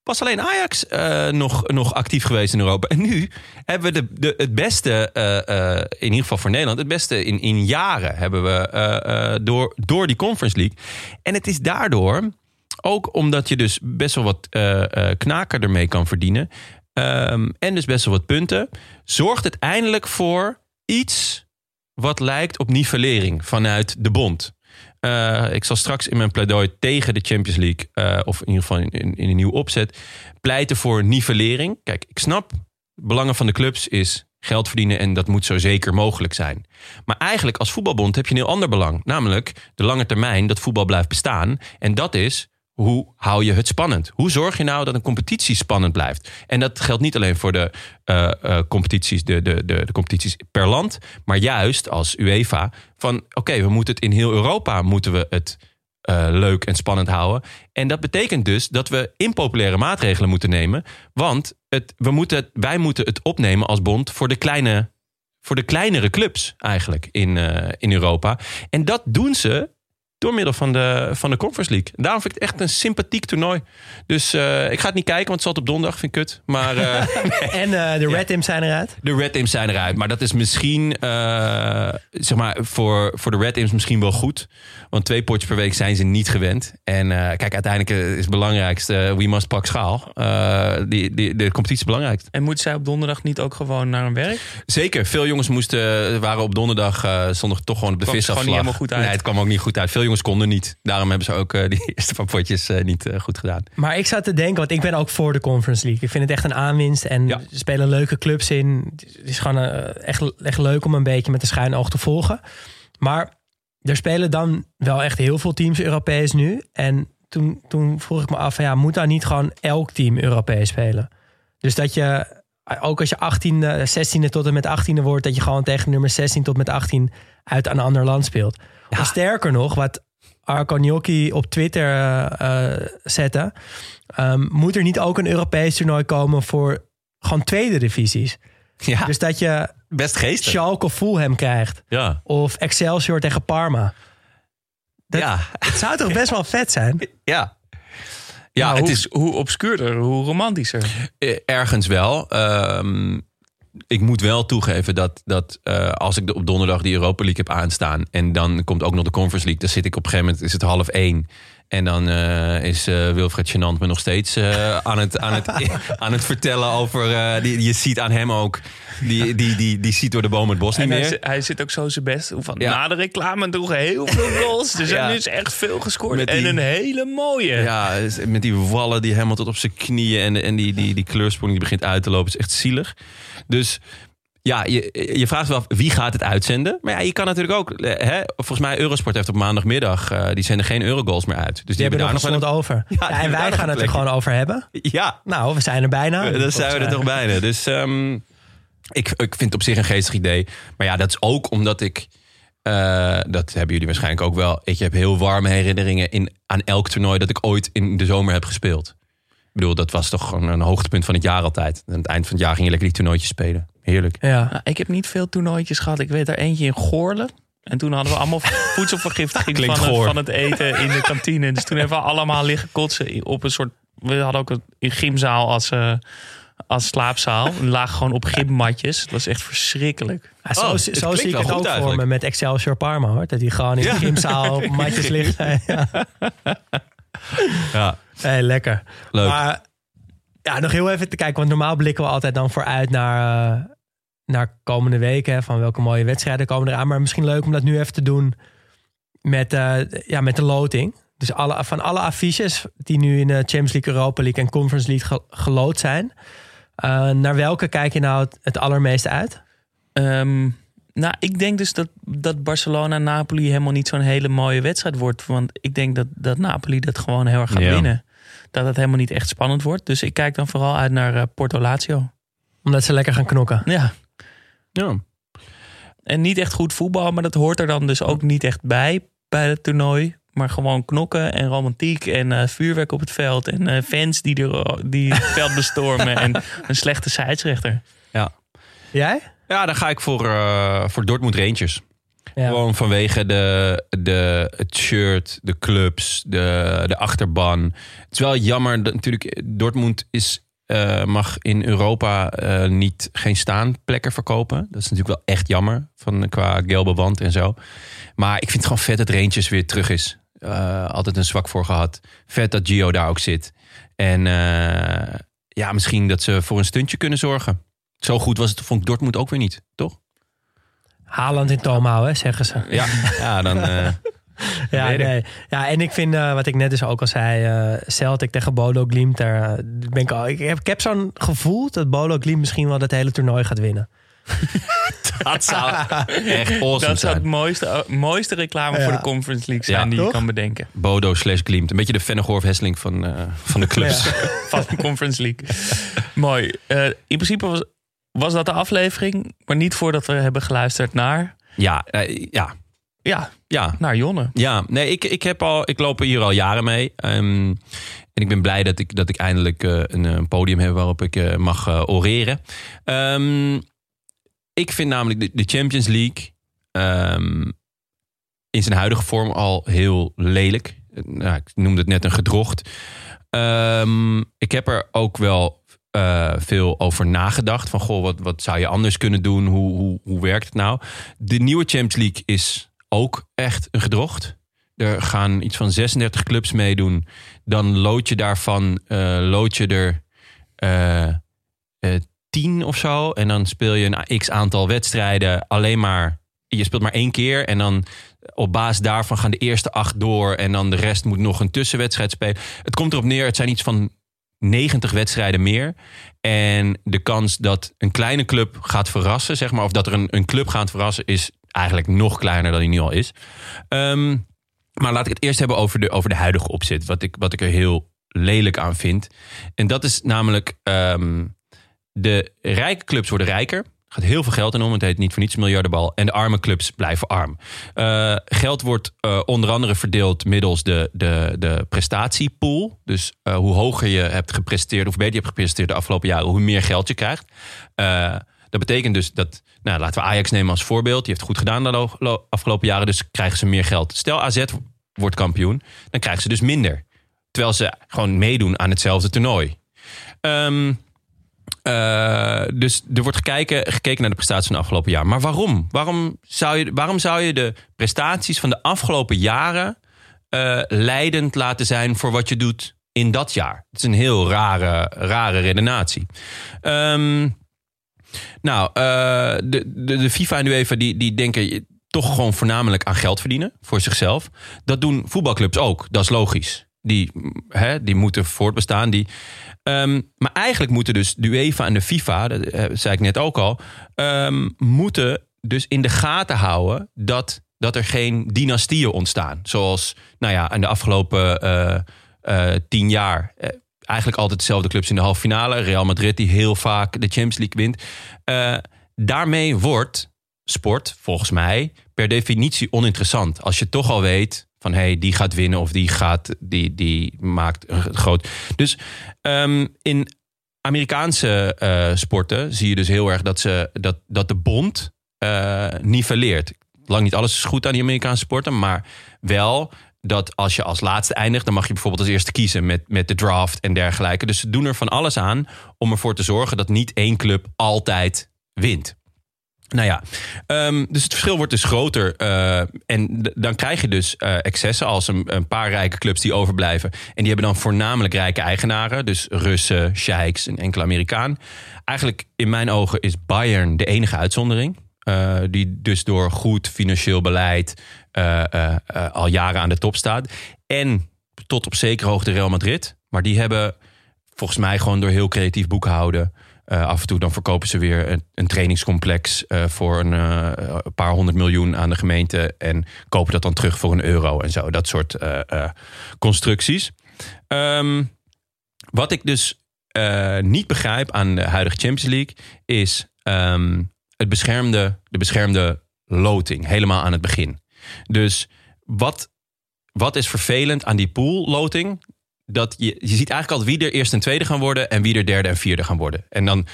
S4: was alleen Ajax eh, nog, nog actief geweest in Europa. En nu hebben we de, de, het beste, eh, eh, in ieder geval voor Nederland, het beste in, in jaren hebben we door, door die Conference League. En het is daardoor, ook omdat je dus best wel wat knaker ermee kan verdienen. ehm, en dus best wel wat punten. Zorgt het eindelijk voor iets wat lijkt op nivellering vanuit de bond. Eh, ik zal straks in mijn pleidooi tegen de Champions League, eh, of in ieder geval in, in, in een nieuw opzet, pleiten voor nivellering. Kijk, ik snap, belangen van de clubs is geld verdienen en dat moet zo zeker mogelijk zijn. Maar eigenlijk als voetbalbond heb je een heel ander belang. Namelijk de lange termijn dat voetbal blijft bestaan. En dat is, hoe hou je het spannend? Hoe zorg je nou dat een competitie spannend blijft? En dat geldt niet alleen voor de eh, eh, competities, de, de, de, de competities per land, maar juist als UEFA van oké, we moeten het in heel Europa moeten we het eh, leuk en spannend houden. En dat betekent dus dat we impopulaire maatregelen moeten nemen, want het, we moeten, wij moeten het opnemen als bond voor de kleine voor de kleinere clubs eigenlijk in, in Europa. En dat doen ze door middel van de, van de Conference League. Daarom vind ik het echt een sympathiek toernooi. Dus eh, ik ga het niet kijken, want het zat op donderdag. Vind ik kut. Maar eh,
S5: En eh, de Red Imps zijn eruit.
S4: de Red Imps zijn eruit. Maar dat is misschien, eh, zeg maar, voor, voor de Red Imps misschien wel goed. Want twee potjes per week zijn ze niet gewend. En eh, kijk, uiteindelijk is het belangrijkste, we must pak schaal. Eh, die, die, de competitie is het belangrijkst.
S3: En moet zij op donderdag niet ook gewoon naar hun werk?
S4: Zeker, veel jongens moesten, waren op donderdag uh, zondag toch gewoon op de
S3: Kwam het
S4: visafslag.
S3: gewoon niet helemaal goed uit.
S4: Nee, het kwam ook niet goed uit. Veel jongens konden niet. Daarom hebben ze ook eh, die eerste paar potjes eh, niet eh, goed gedaan.
S5: Maar ik zat te denken, want ik ben ook voor de Conference League. Ik vind het echt een aanwinst. En
S4: Ja.
S5: er spelen leuke clubs in. Het is gewoon echt, echt leuk om een beetje met een schuin oog te volgen. Maar er spelen dan wel echt heel veel teams Europees nu. En toen, toen vroeg ik me af, ja, moet daar niet gewoon elk team Europees spelen? Dus dat je, ook als je 18e, 16e tot en met 18e wordt... dat je gewoon tegen nummer 16 tot met 18 uit een ander land speelt. Of sterker nog, wat Arco Gnocchi op Twitter eh, eh, zette... ehm, moet er niet ook een Europees toernooi komen voor gewoon tweede divisies?
S4: Ja,
S5: Dus dat je
S4: best geestig.
S5: Schalke of Fulham krijgt.
S4: Ja.
S5: Of Excelsior tegen Parma. Dat-
S4: ja.
S5: Het zou toch best wel vet zijn?
S4: Ja. Ja,
S3: Nou,
S4: het
S3: hoe,
S4: is
S3: hoe obscuurder, hoe romantischer.
S4: eh, ergens wel. Ehm, ik moet wel toegeven dat, dat eh, als ik de- op donderdag die Europa League heb aanstaan... en dan komt ook nog de Conference League... dan zit ik op een gegeven moment, is het half één... En dan eh, is eh, Wilfred Genant me nog steeds eh, aan, het, aan, het, aan het vertellen over... die, je ziet aan hem ook, die, die, die, die ziet door de boom het bos niet
S3: hij,
S4: meer.
S3: hij zit ook zo zijn best. Van,
S4: Ja.
S3: Na de reclame droegen heel veel goals. Er zijn
S4: Ja.
S3: dus echt veel gescoord.
S4: Met die-
S3: En een hele mooie.
S4: Ja, is- met die wallen die helemaal tot op zijn knieën en, en die, die, die kleurspoeling die begint uit te lopen, is echt zielig. Dus ja, je, je vraagt wel wie gaat het uitzenden. Maar ja, je kan natuurlijk ook, eh, hè, volgens mij Eurosport heeft op maandagmiddag, eh, die zenden geen Eurogoals meer uit. Dus die,
S5: Die hebben er nog
S4: daar
S5: een
S4: nog
S5: slot over. Ja, en
S4: hebben
S5: wij gaan het er gewoon over hebben.
S4: Ja,
S5: Nou, we zijn er bijna.
S4: dan zijn we er toch bijna. Dus ehm, ik, ik vind het op zich een geestig idee. Maar ja, dat is ook omdat ik... eh, dat hebben jullie waarschijnlijk ook wel. Ik heb heel warme herinneringen in, aan elk toernooi dat ik ooit in de zomer heb gespeeld. Ik bedoel, dat was toch een, een hoogtepunt van het jaar altijd. Aan het eind van het jaar ging je lekker die toernooitjes spelen. Heerlijk.
S5: Ja.
S3: Nou, ik heb niet veel toernooitjes gehad. Ik weet er eentje in Goorlen. En toen hadden we allemaal voedselvergiftiging van het, van het eten in de kantine. Dus toen hebben we allemaal liggen kotsen op een soort... We hadden ook een gymzaal als, eh, als slaapzaal. We lagen gewoon op gymmatjes. Het was echt verschrikkelijk.
S5: Ja, zo
S4: Oh,
S5: zo zie ik het ook voor me met Excelsior Parma. Hoor. Dat die gewoon in de
S4: Ja.
S5: gymzaal op matjes ligt. ja.
S4: Ja,
S5: Hey, lekker.
S4: leuk.
S5: Maar ja, nog heel even te kijken. Want normaal blikken we altijd dan vooruit naar, eh, naar komende weken. hè, Van welke mooie wedstrijden komen eraan. Maar misschien leuk om dat nu even te doen met, eh, ja, met de loting. Dus alle, van alle affiches die nu in de Champions League, Europa League en Conference League ge- geloot zijn. eh, naar welke kijk je nou het, het allermeeste uit?
S3: Ehm, nou, ik denk dus dat, dat Barcelona-Napoli helemaal niet zo'n hele mooie wedstrijd wordt. Want ik denk dat, dat Napoli dat gewoon heel erg gaat
S4: Ja.
S3: winnen. Dat het helemaal niet echt spannend wordt. Dus ik kijk dan vooral uit naar eh, Porto Lazio.
S5: Omdat ze lekker gaan knokken.
S3: Ja.
S4: ja.
S3: En niet echt goed voetbal, maar dat hoort er dan dus ook niet echt bij bij het toernooi. Maar gewoon knokken en romantiek en eh, vuurwerk op het veld. En eh, fans die, er, die het veld bestormen. en een slechte scheidsrechter.
S5: Jij?
S4: Ja, dan ga ik voor, eh, voor Dortmund Rangers.
S5: Ja.
S4: Gewoon vanwege de, de, het shirt, de clubs, de, de achterban. Het is wel jammer dat natuurlijk Dortmund is, eh, mag in Europa eh, niet geen staanplekken verkopen. Dat is natuurlijk wel echt jammer van, qua gelbe wand en zo. Maar ik vind het gewoon vet dat Rangers weer terug is. Altijd een zwak voor gehad. Vet dat Gio daar ook zit. En ja, misschien dat ze voor een stuntje kunnen zorgen. Zo goed was het, vond ik Dortmund ook weer niet, toch?
S5: Haaland in Tomau, hè, zeggen ze.
S4: Ja, ja dan... eh,
S5: Ja, nee. ja, en ik vind, eh, wat ik net dus ook al zei, eh Celtic tegen Bolo Glimt. Daar ben ik, al, ik heb, ik heb zo'n gevoel dat Bolo Glimt misschien wel dat hele toernooi gaat winnen.
S4: Dat zou echt awesome
S3: Dat zou het mooiste, mooiste reclame
S5: Ja.
S3: voor de Conference League zijn
S4: Ja.
S3: die je kan bedenken.
S4: Bodo slash Glimt. Een beetje de Vennegoor Hesseling van, van de clubs.
S3: Van de Conference League. Mooi. In principe was, was dat de aflevering. Maar niet voordat we hebben geluisterd naar...
S4: Ja, eh, ja,
S3: Ja,
S4: ja.
S3: naar Jonne.
S4: Ja, nee, ik, ik, heb al, ik loop hier al jaren mee. Ehm, en ik ben blij dat ik, dat ik eindelijk eh, een, eh, podium heb waarop ik mag oreren. Ehm, ik vind namelijk de, de Champions League. ehm, in zijn huidige vorm al heel lelijk. Nou, ik noemde het net een gedrocht. Ik heb er ook wel eh, veel over nagedacht. Van goh, wat, wat zou je anders kunnen doen? Hoe, hoe, hoe werkt het nou? De nieuwe Champions League is ook echt een gedrocht. Er gaan iets van 36 clubs meedoen. Dan lood je daarvan, uh, lood je er uh, 10 of zo. En dan speel je een x aantal wedstrijden alleen maar. Je speelt maar één keer. En dan op basis daarvan gaan de eerste acht door. En dan de rest moet nog een tussenwedstrijd spelen. Het komt erop neer, het zijn iets van 90 wedstrijden meer. En de kans dat een kleine club gaat verrassen, zeg maar, of dat er een, een club gaat verrassen, is eigenlijk nog kleiner dan die nu al is. Ehm, maar laat ik het eerst hebben over de, over de huidige opzet. Wat ik, wat ik er heel lelijk aan vind. En dat is namelijk. ehm, de rijke clubs worden rijker. Gaat heel veel geld in om. Het heet niet voor niets miljardenbal. En de arme clubs blijven arm. Eh, geld wordt eh, onder andere verdeeld middels de, de, de prestatiepool. Dus eh, hoe hoger je hebt gepresteerd, of beter je hebt gepresteerd de afgelopen jaren, hoe meer geld je krijgt. Dat betekent dus dat, nou, laten we Ajax nemen als voorbeeld. Die heeft goed gedaan de lo- lo- afgelopen jaren, dus krijgen ze meer geld. Stel AZ wordt kampioen, dan krijgen ze dus minder. Terwijl ze gewoon meedoen aan hetzelfde toernooi. Ehm, eh, dus er wordt gekeken, gekeken naar de prestaties van de afgelopen jaar. Maar waarom? Waarom zou je, waarom zou je de prestaties van de afgelopen jaren eh, leidend laten zijn voor wat je doet in dat jaar? Het is een heel rare, rare redenatie. Ehm, nou, eh, de, de, de FIFA en de UEFA die, die denken toch gewoon voornamelijk aan geld verdienen voor zichzelf. Dat doen voetbalclubs ook, dat is logisch. Die, hè, die moeten voortbestaan. Die, Ehm, maar eigenlijk moeten dus de UEFA en de FIFA, dat eh, zei ik net ook al, ehm, moeten dus in de gaten houden dat, dat er geen dynastieën ontstaan. Zoals, nou ja, in de afgelopen eh, eh, tien jaar. eigenlijk altijd dezelfde clubs in de halve finale. Real Madrid, die heel vaak de Champions League wint. Daarmee wordt sport, volgens mij, per definitie oninteressant. Als je toch al weet van hé, hey, die gaat winnen of die gaat, die, die maakt groot. Dus ehm, in Amerikaanse eh, sporten zie je dus heel erg dat, ze, dat, dat de bond eh nivelleert. Lang niet alles is goed aan die Amerikaanse sporten, maar wel dat als je als laatste eindigt, dan mag je bijvoorbeeld als eerste kiezen met, met de draft en dergelijke. Dus ze doen er van alles aan om ervoor te zorgen dat niet één club altijd wint. Nou ja, ehm, dus het verschil wordt dus groter. eh, en dan krijg je dus eh, excessen als een, paar rijke clubs die overblijven. En die hebben dan voornamelijk rijke eigenaren. Dus Russen, sheiks, een enkele Amerikaan. Eigenlijk in mijn ogen is Bayern de enige uitzondering. eh, die dus door goed financieel beleid al jaren aan de top staat. En tot op zekere hoogte Real Madrid. Maar die hebben volgens mij gewoon door heel creatief boekhouden. Eh, af en toe dan verkopen ze weer een, een trainingscomplex eh, voor een, eh, een paar honderd miljoen aan de gemeente. En kopen dat dan terug voor een euro en zo. Dat soort constructies. Ehm, wat ik dus niet begrijp aan de huidige Champions League is ehm, het beschermde, de beschermde loting. Helemaal aan het begin. Dus wat, wat is vervelend aan die poolloting? Dat je, je ziet eigenlijk al wie er eerst en tweede gaan worden en wie er derde en vierde gaan worden. En dan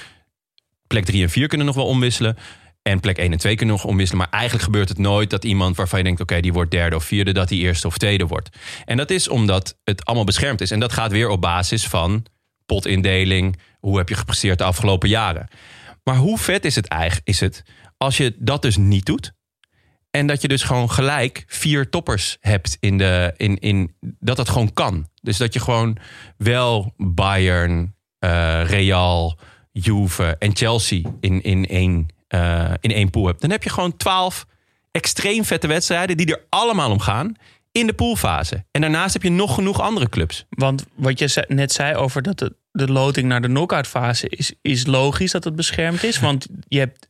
S4: plek drie en vier kunnen nog wel omwisselen. En plek 1 en 2 kunnen nog omwisselen. Maar eigenlijk gebeurt het nooit dat iemand waarvan je denkt: oké, die wordt derde of vierde, dat die eerste of tweede wordt. En dat is omdat het allemaal beschermd is. En dat gaat weer op basis van potindeling. Hoe heb je gepresteerd de afgelopen jaren? Maar hoe vet is het eigenlijk is het als je dat dus niet doet? En dat je dus gewoon gelijk vier toppers hebt in de. In, in, dat dat gewoon kan. Dus dat je gewoon wel Bayern, eh, Real, Juve en Chelsea in, in, één, eh, in één pool hebt. Dan heb je gewoon twaalf extreem vette wedstrijden die er allemaal om gaan in de poolfase. En daarnaast heb je nog genoeg andere clubs.
S3: Want wat je net zei over dat de, de loting naar de knock-out fase is, is logisch dat het beschermd is. Want je hebt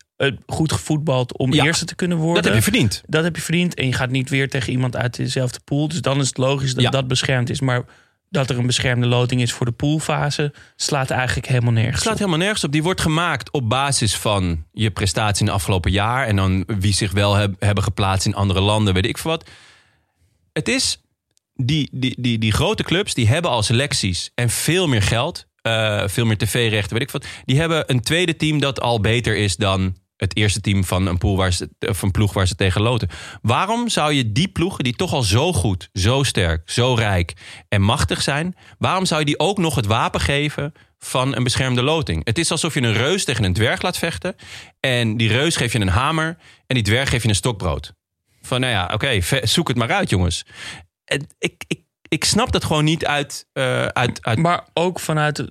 S3: goed gevoetbald om
S4: Ja,
S3: eerste te kunnen worden.
S4: Dat heb je verdiend.
S3: Dat heb je verdiend. En je gaat niet weer tegen iemand uit dezelfde pool. Dus dan is het logisch dat
S4: Ja.
S3: dat beschermd is. Maar dat er een beschermde loting is voor de poolfase... slaat eigenlijk helemaal nergens
S4: slaat
S3: op.
S4: helemaal nergens op. Die wordt gemaakt op basis van je prestatie in het afgelopen jaar. En dan wie zich wel heb- hebben geplaatst in andere landen, weet ik veel wat. Het is, die, die, die, die grote clubs, die hebben al selecties en veel meer geld. eh, veel meer tv-rechten, weet ik wat. Die hebben een tweede team dat al beter is dan het eerste team van een, pool waar ze, een ploeg waar ze tegen loten. Waarom zou je die ploegen, die toch al zo goed, zo sterk, zo rijk en machtig zijn... waarom zou je die ook nog het wapen geven van een beschermde loting? Het is alsof je een reus tegen een dwerg laat vechten... en die reus geef je een hamer en die dwerg geef je een stokbrood. Van nou ja, oké, zoek het maar uit jongens. En ik, ik, ik snap dat gewoon niet uit... eh, uit, uit
S3: Maar ook vanuit,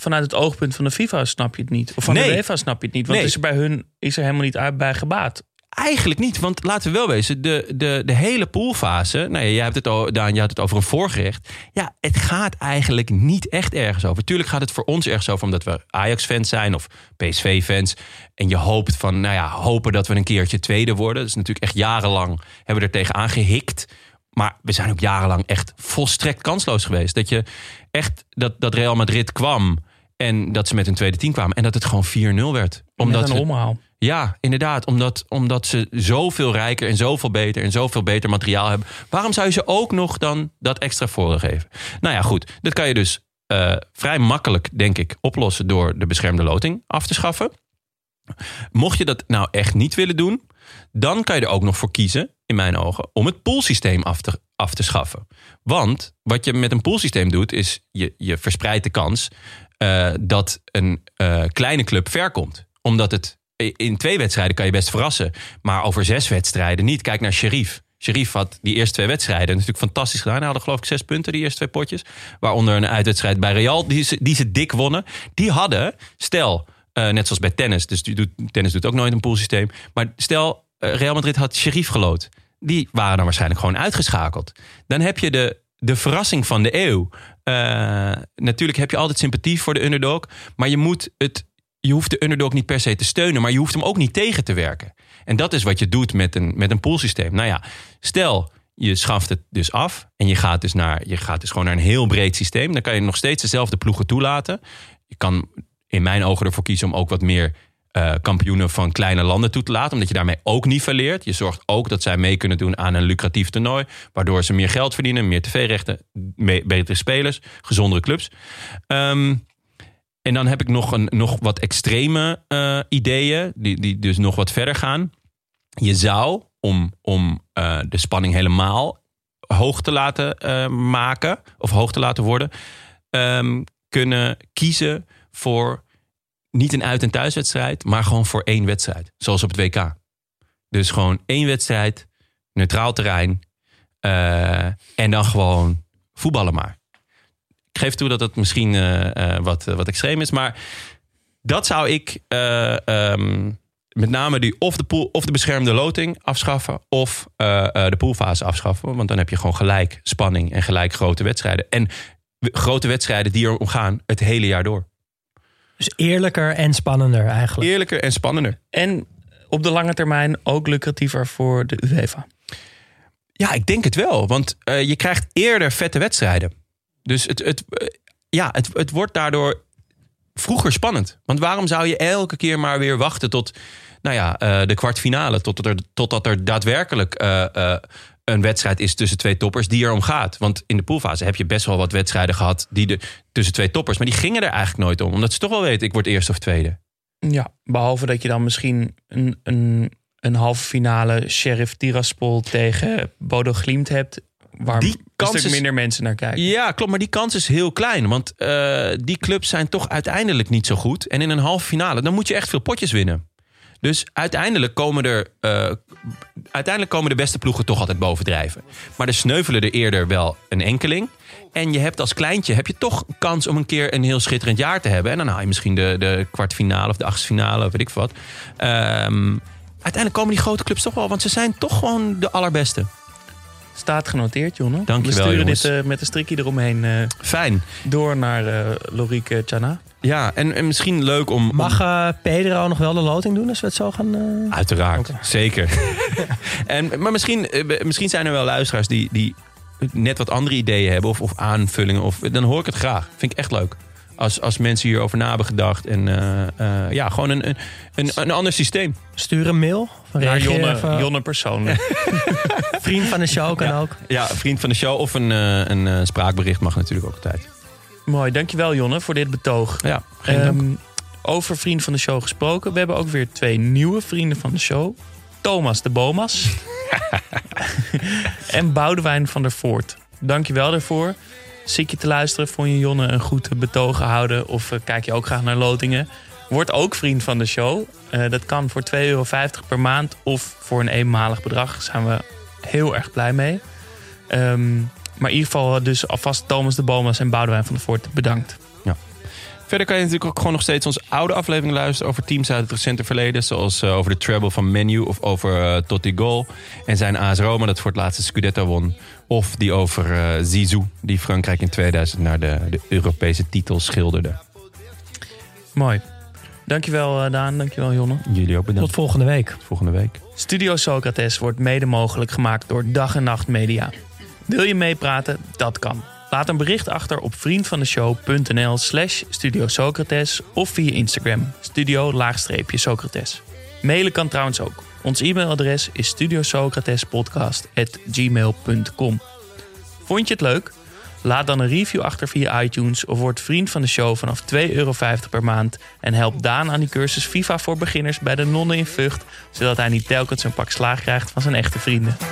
S3: vanuit het oogpunt van de FIFA snap je het niet. Of van
S4: Nee.
S3: de UEFA snap je het niet. Want
S4: Nee.
S3: is er bij hun is er helemaal niet uit bij gebaat.
S4: Eigenlijk niet, want laten we wel wezen, de, de, de hele poolfase, nou ja, jij hebt het, o- Daan, je had het over een voorgerecht. Ja, het gaat eigenlijk niet echt ergens over. Tuurlijk gaat het voor ons ergens over, omdat we Ajax-fans zijn of PSV-fans. En je hoopt van, nou ja, hopen dat we een keertje tweede worden. Dat is natuurlijk echt jarenlang, hebben we er tegenaan gehikt. Maar we zijn ook jarenlang echt volstrekt kansloos geweest. Dat je echt, dat, dat Real Madrid kwam en dat ze met een tweede team kwamen. En dat het gewoon 4-0 werd. Omdat
S3: een omhaal.
S4: ja, inderdaad. Omdat, omdat ze zoveel rijker en zoveel beter en zoveel beter materiaal hebben. Waarom zou je ze ook nog dan dat extra voordeel geven? Nou ja, goed. Dat kan je dus eh, vrij makkelijk, denk ik, oplossen door de beschermde loting af te schaffen. Mocht je dat nou echt niet willen doen, dan kan je er ook nog voor kiezen, in mijn ogen, om het poolsysteem af te, af te schaffen. Want wat je met een poolsysteem doet, is je, je verspreidt de kans eh, dat een eh, kleine club ver komt. Omdat het in twee wedstrijden kan je best verrassen, maar over zes wedstrijden niet. Kijk naar Sheriff. Sheriff had die eerste twee wedstrijden natuurlijk fantastisch gedaan. Hij hadden geloof ik zes punten, die eerste twee potjes. Waaronder een uitwedstrijd bij Real, die ze, die ze dik wonnen. Die hadden, stel, eh, net zoals bij tennis. Dus doet, tennis doet ook nooit een poolsysteem. Maar stel, eh, Real Madrid had Sheriff geloot. Die waren dan waarschijnlijk gewoon uitgeschakeld. Dan heb je de, de verrassing van de eeuw. Eh, natuurlijk heb je altijd sympathie voor de underdog. Maar je moet het je hoeft de underdog niet per se te steunen, maar je hoeft hem ook niet tegen te werken. En dat is wat je doet met een, met een poolsysteem. Nou ja, stel je schaft het dus af en je gaat dus, naar, je gaat dus gewoon naar een heel breed systeem. Dan kan je nog steeds dezelfde ploegen toelaten. Je kan in mijn ogen ervoor kiezen om ook wat meer eh, kampioenen van kleine landen toe te laten. Omdat je daarmee ook niveleert. Je zorgt ook dat zij mee kunnen doen aan een lucratief toernooi. Waardoor ze meer geld verdienen, meer tv-rechten, betere spelers, gezondere clubs. Ehm, en dan heb ik nog, een, nog wat extreme eh, ideeën, die, die dus nog wat verder gaan. Je zou, om, om eh, de spanning helemaal hoog te laten maken, of hoog te laten worden, ehm, kunnen kiezen voor niet een uit- en thuiswedstrijd, maar gewoon voor één wedstrijd. Zoals op het WK. Dus gewoon één wedstrijd, neutraal terrein. eh, en dan gewoon voetballen maar. Ik geef toe dat het misschien eh, eh, wat, wat extreem is. Maar dat zou ik eh, ehm, met name die of de, pool, of de beschermde loting afschaffen. Of de poolfase afschaffen. Want dan heb je gewoon gelijk spanning en gelijk grote wedstrijden. En grote wedstrijden die er om gaan het hele jaar door.
S5: Dus eerlijker en spannender eigenlijk.
S4: Eerlijker en spannender.
S3: En op de lange termijn ook lucratiever voor de UEFA.
S4: Ja, ik denk het wel. Want eh, je krijgt eerder vette wedstrijden. Dus het, het, eh, ja, het, het wordt daardoor vroeger spannend. Want waarom zou je elke keer maar weer wachten tot nou ja, eh, de kwartfinale? Totdat er, totdat er daadwerkelijk eh, eh, een wedstrijd is tussen twee toppers die erom gaat. Want in de poolfase heb je best wel wat wedstrijden gehad die de, tussen twee toppers. Maar die gingen er eigenlijk nooit om. Omdat ze toch wel weten, ik word eerste of tweede.
S3: Ja, behalve dat je dan misschien een, een, een halve finale Sheriff Tiraspol tegen Bodo Glimt hebt. Waar
S4: Die
S3: een stuk
S4: is-
S3: minder mensen naar kijken.
S4: Ja, klopt. Maar die kans is heel klein. Want eh, die clubs zijn toch uiteindelijk niet zo goed. En in een halve finale, dan moet je echt veel potjes winnen. Dus uiteindelijk komen er. eh, uiteindelijk komen de beste ploegen toch altijd bovendrijven. Maar er sneuvelen er eerder wel een enkeling. En je hebt als kleintje heb je toch kans om een keer een heel schitterend jaar te hebben. En dan haal je misschien de, de kwartfinale of de achtste of weet ik wat. Ehm, uiteindelijk komen die grote clubs toch wel, want ze zijn toch gewoon de allerbeste.
S3: Staat genoteerd, Jonne.
S4: Dankjewel,
S3: We sturen
S4: jongens.
S3: dit eh, met een strikje eromheen eh,
S4: Fijn.
S3: door naar eh Lorieke Chana.
S4: Ja, en, en misschien leuk om. om-
S5: Mag eh, Pedro nog wel de loting doen als we het zo gaan... eh,
S4: Uiteraard, zeker. en, maar misschien, misschien zijn er wel luisteraars die, die net wat andere ideeën hebben of, of aanvullingen. Of, dan hoor ik het graag. Vind ik echt leuk. Als, als mensen hierover na hebben gedacht. En eh, eh, ja, gewoon een, een, een, een ander systeem.
S5: Stuur een mail.
S3: Naar Jonne,
S5: even.
S3: Jonne persoonlijk.
S5: Vriend van de show kan ook.
S4: Ja, vriend van de show of een, eh, een spraakbericht mag natuurlijk ook altijd.
S3: Mooi, dankjewel Jonne voor dit betoog.
S4: Ja, geen dank.
S3: Ehm, over vrienden van de show gesproken. We hebben ook weer twee nieuwe vrienden van de show. Thomas de Bomas. en Boudewijn van der Voort. Dankjewel daarvoor. Zie je te luisteren, vond je Jonne een goed betogen houden... of eh, kijk je ook graag naar lotingen... Word ook vriend van de show. Uh, dat kan voor 2,50 euro per maand of voor een eenmalig bedrag. Zijn we heel erg blij mee. Um, maar in ieder geval dus alvast Thomas de Bomas en Boudewijn van der Voort bedankt.
S4: Ja. Verder kan je natuurlijk ook gewoon nog steeds onze oude afleveringen luisteren over teams uit het recente verleden. Zoals uh, over de treble van Menu of over uh, Totti Goal. En zijn AS Roma dat voor het laatste Scudetto won. Of die over uh, Zizou, die Frankrijk in 2000 naar de, de Europese titel schilderde.
S3: Mooi. Dankjewel Daan, dankjewel Jonne.
S4: Jullie ook bedankt.
S5: Tot volgende week.
S4: Tot volgende week.
S3: Studio Socrates wordt mede mogelijk gemaakt door Dag en Nacht Media. Wil je meepraten? Dat kan. Laat een bericht achter op vriendvandeshow.nl slash Studio Socrates of via Instagram studio-socrates. Mailen kan trouwens ook. Ons e-mailadres is studiosocratespodcast.gmail.com Vond je het leuk? Laat dan een review achter via iTunes of word vriend van de show vanaf 2,50 euro per maand. En help Daan aan die cursus FIFA voor beginners bij de nonnen in Vught, zodat hij niet telkens een pak slaag krijgt van zijn echte vrienden.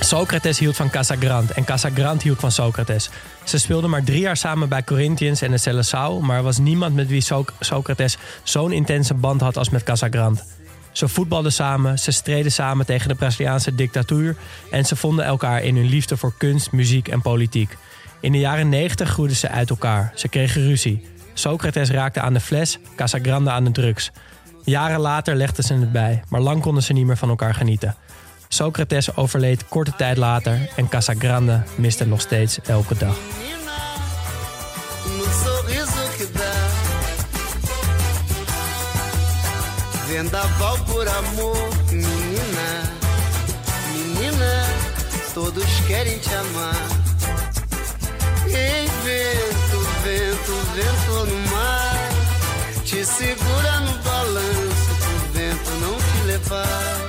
S5: Socrates hield van Casagrande en Casagrande hield van Socrates. Ze speelden maar drie jaar samen bij Corinthians en de Seleção, maar er was niemand met wie Socrates zo'n intense band had als met Casagrande. Ze voetbalden samen, ze streden samen tegen de Braziliaanse dictatuur en ze vonden elkaar in hun liefde voor kunst, muziek en politiek. In de jaren 90 groeiden ze uit elkaar. Ze kregen ruzie. Socrates raakte aan de fles, Casagrande aan de drugs. Jaren later legden ze het bij, maar lang konden ze niet meer van elkaar genieten. Socrates overleed korte tijd later en Casagrande miste nog steeds elke dag.
S2: Vendaval por amor, menina, menina, todos querem te amar. Ei, vento, vento, vento no mar, te segura no balanço, pro vento não te levar.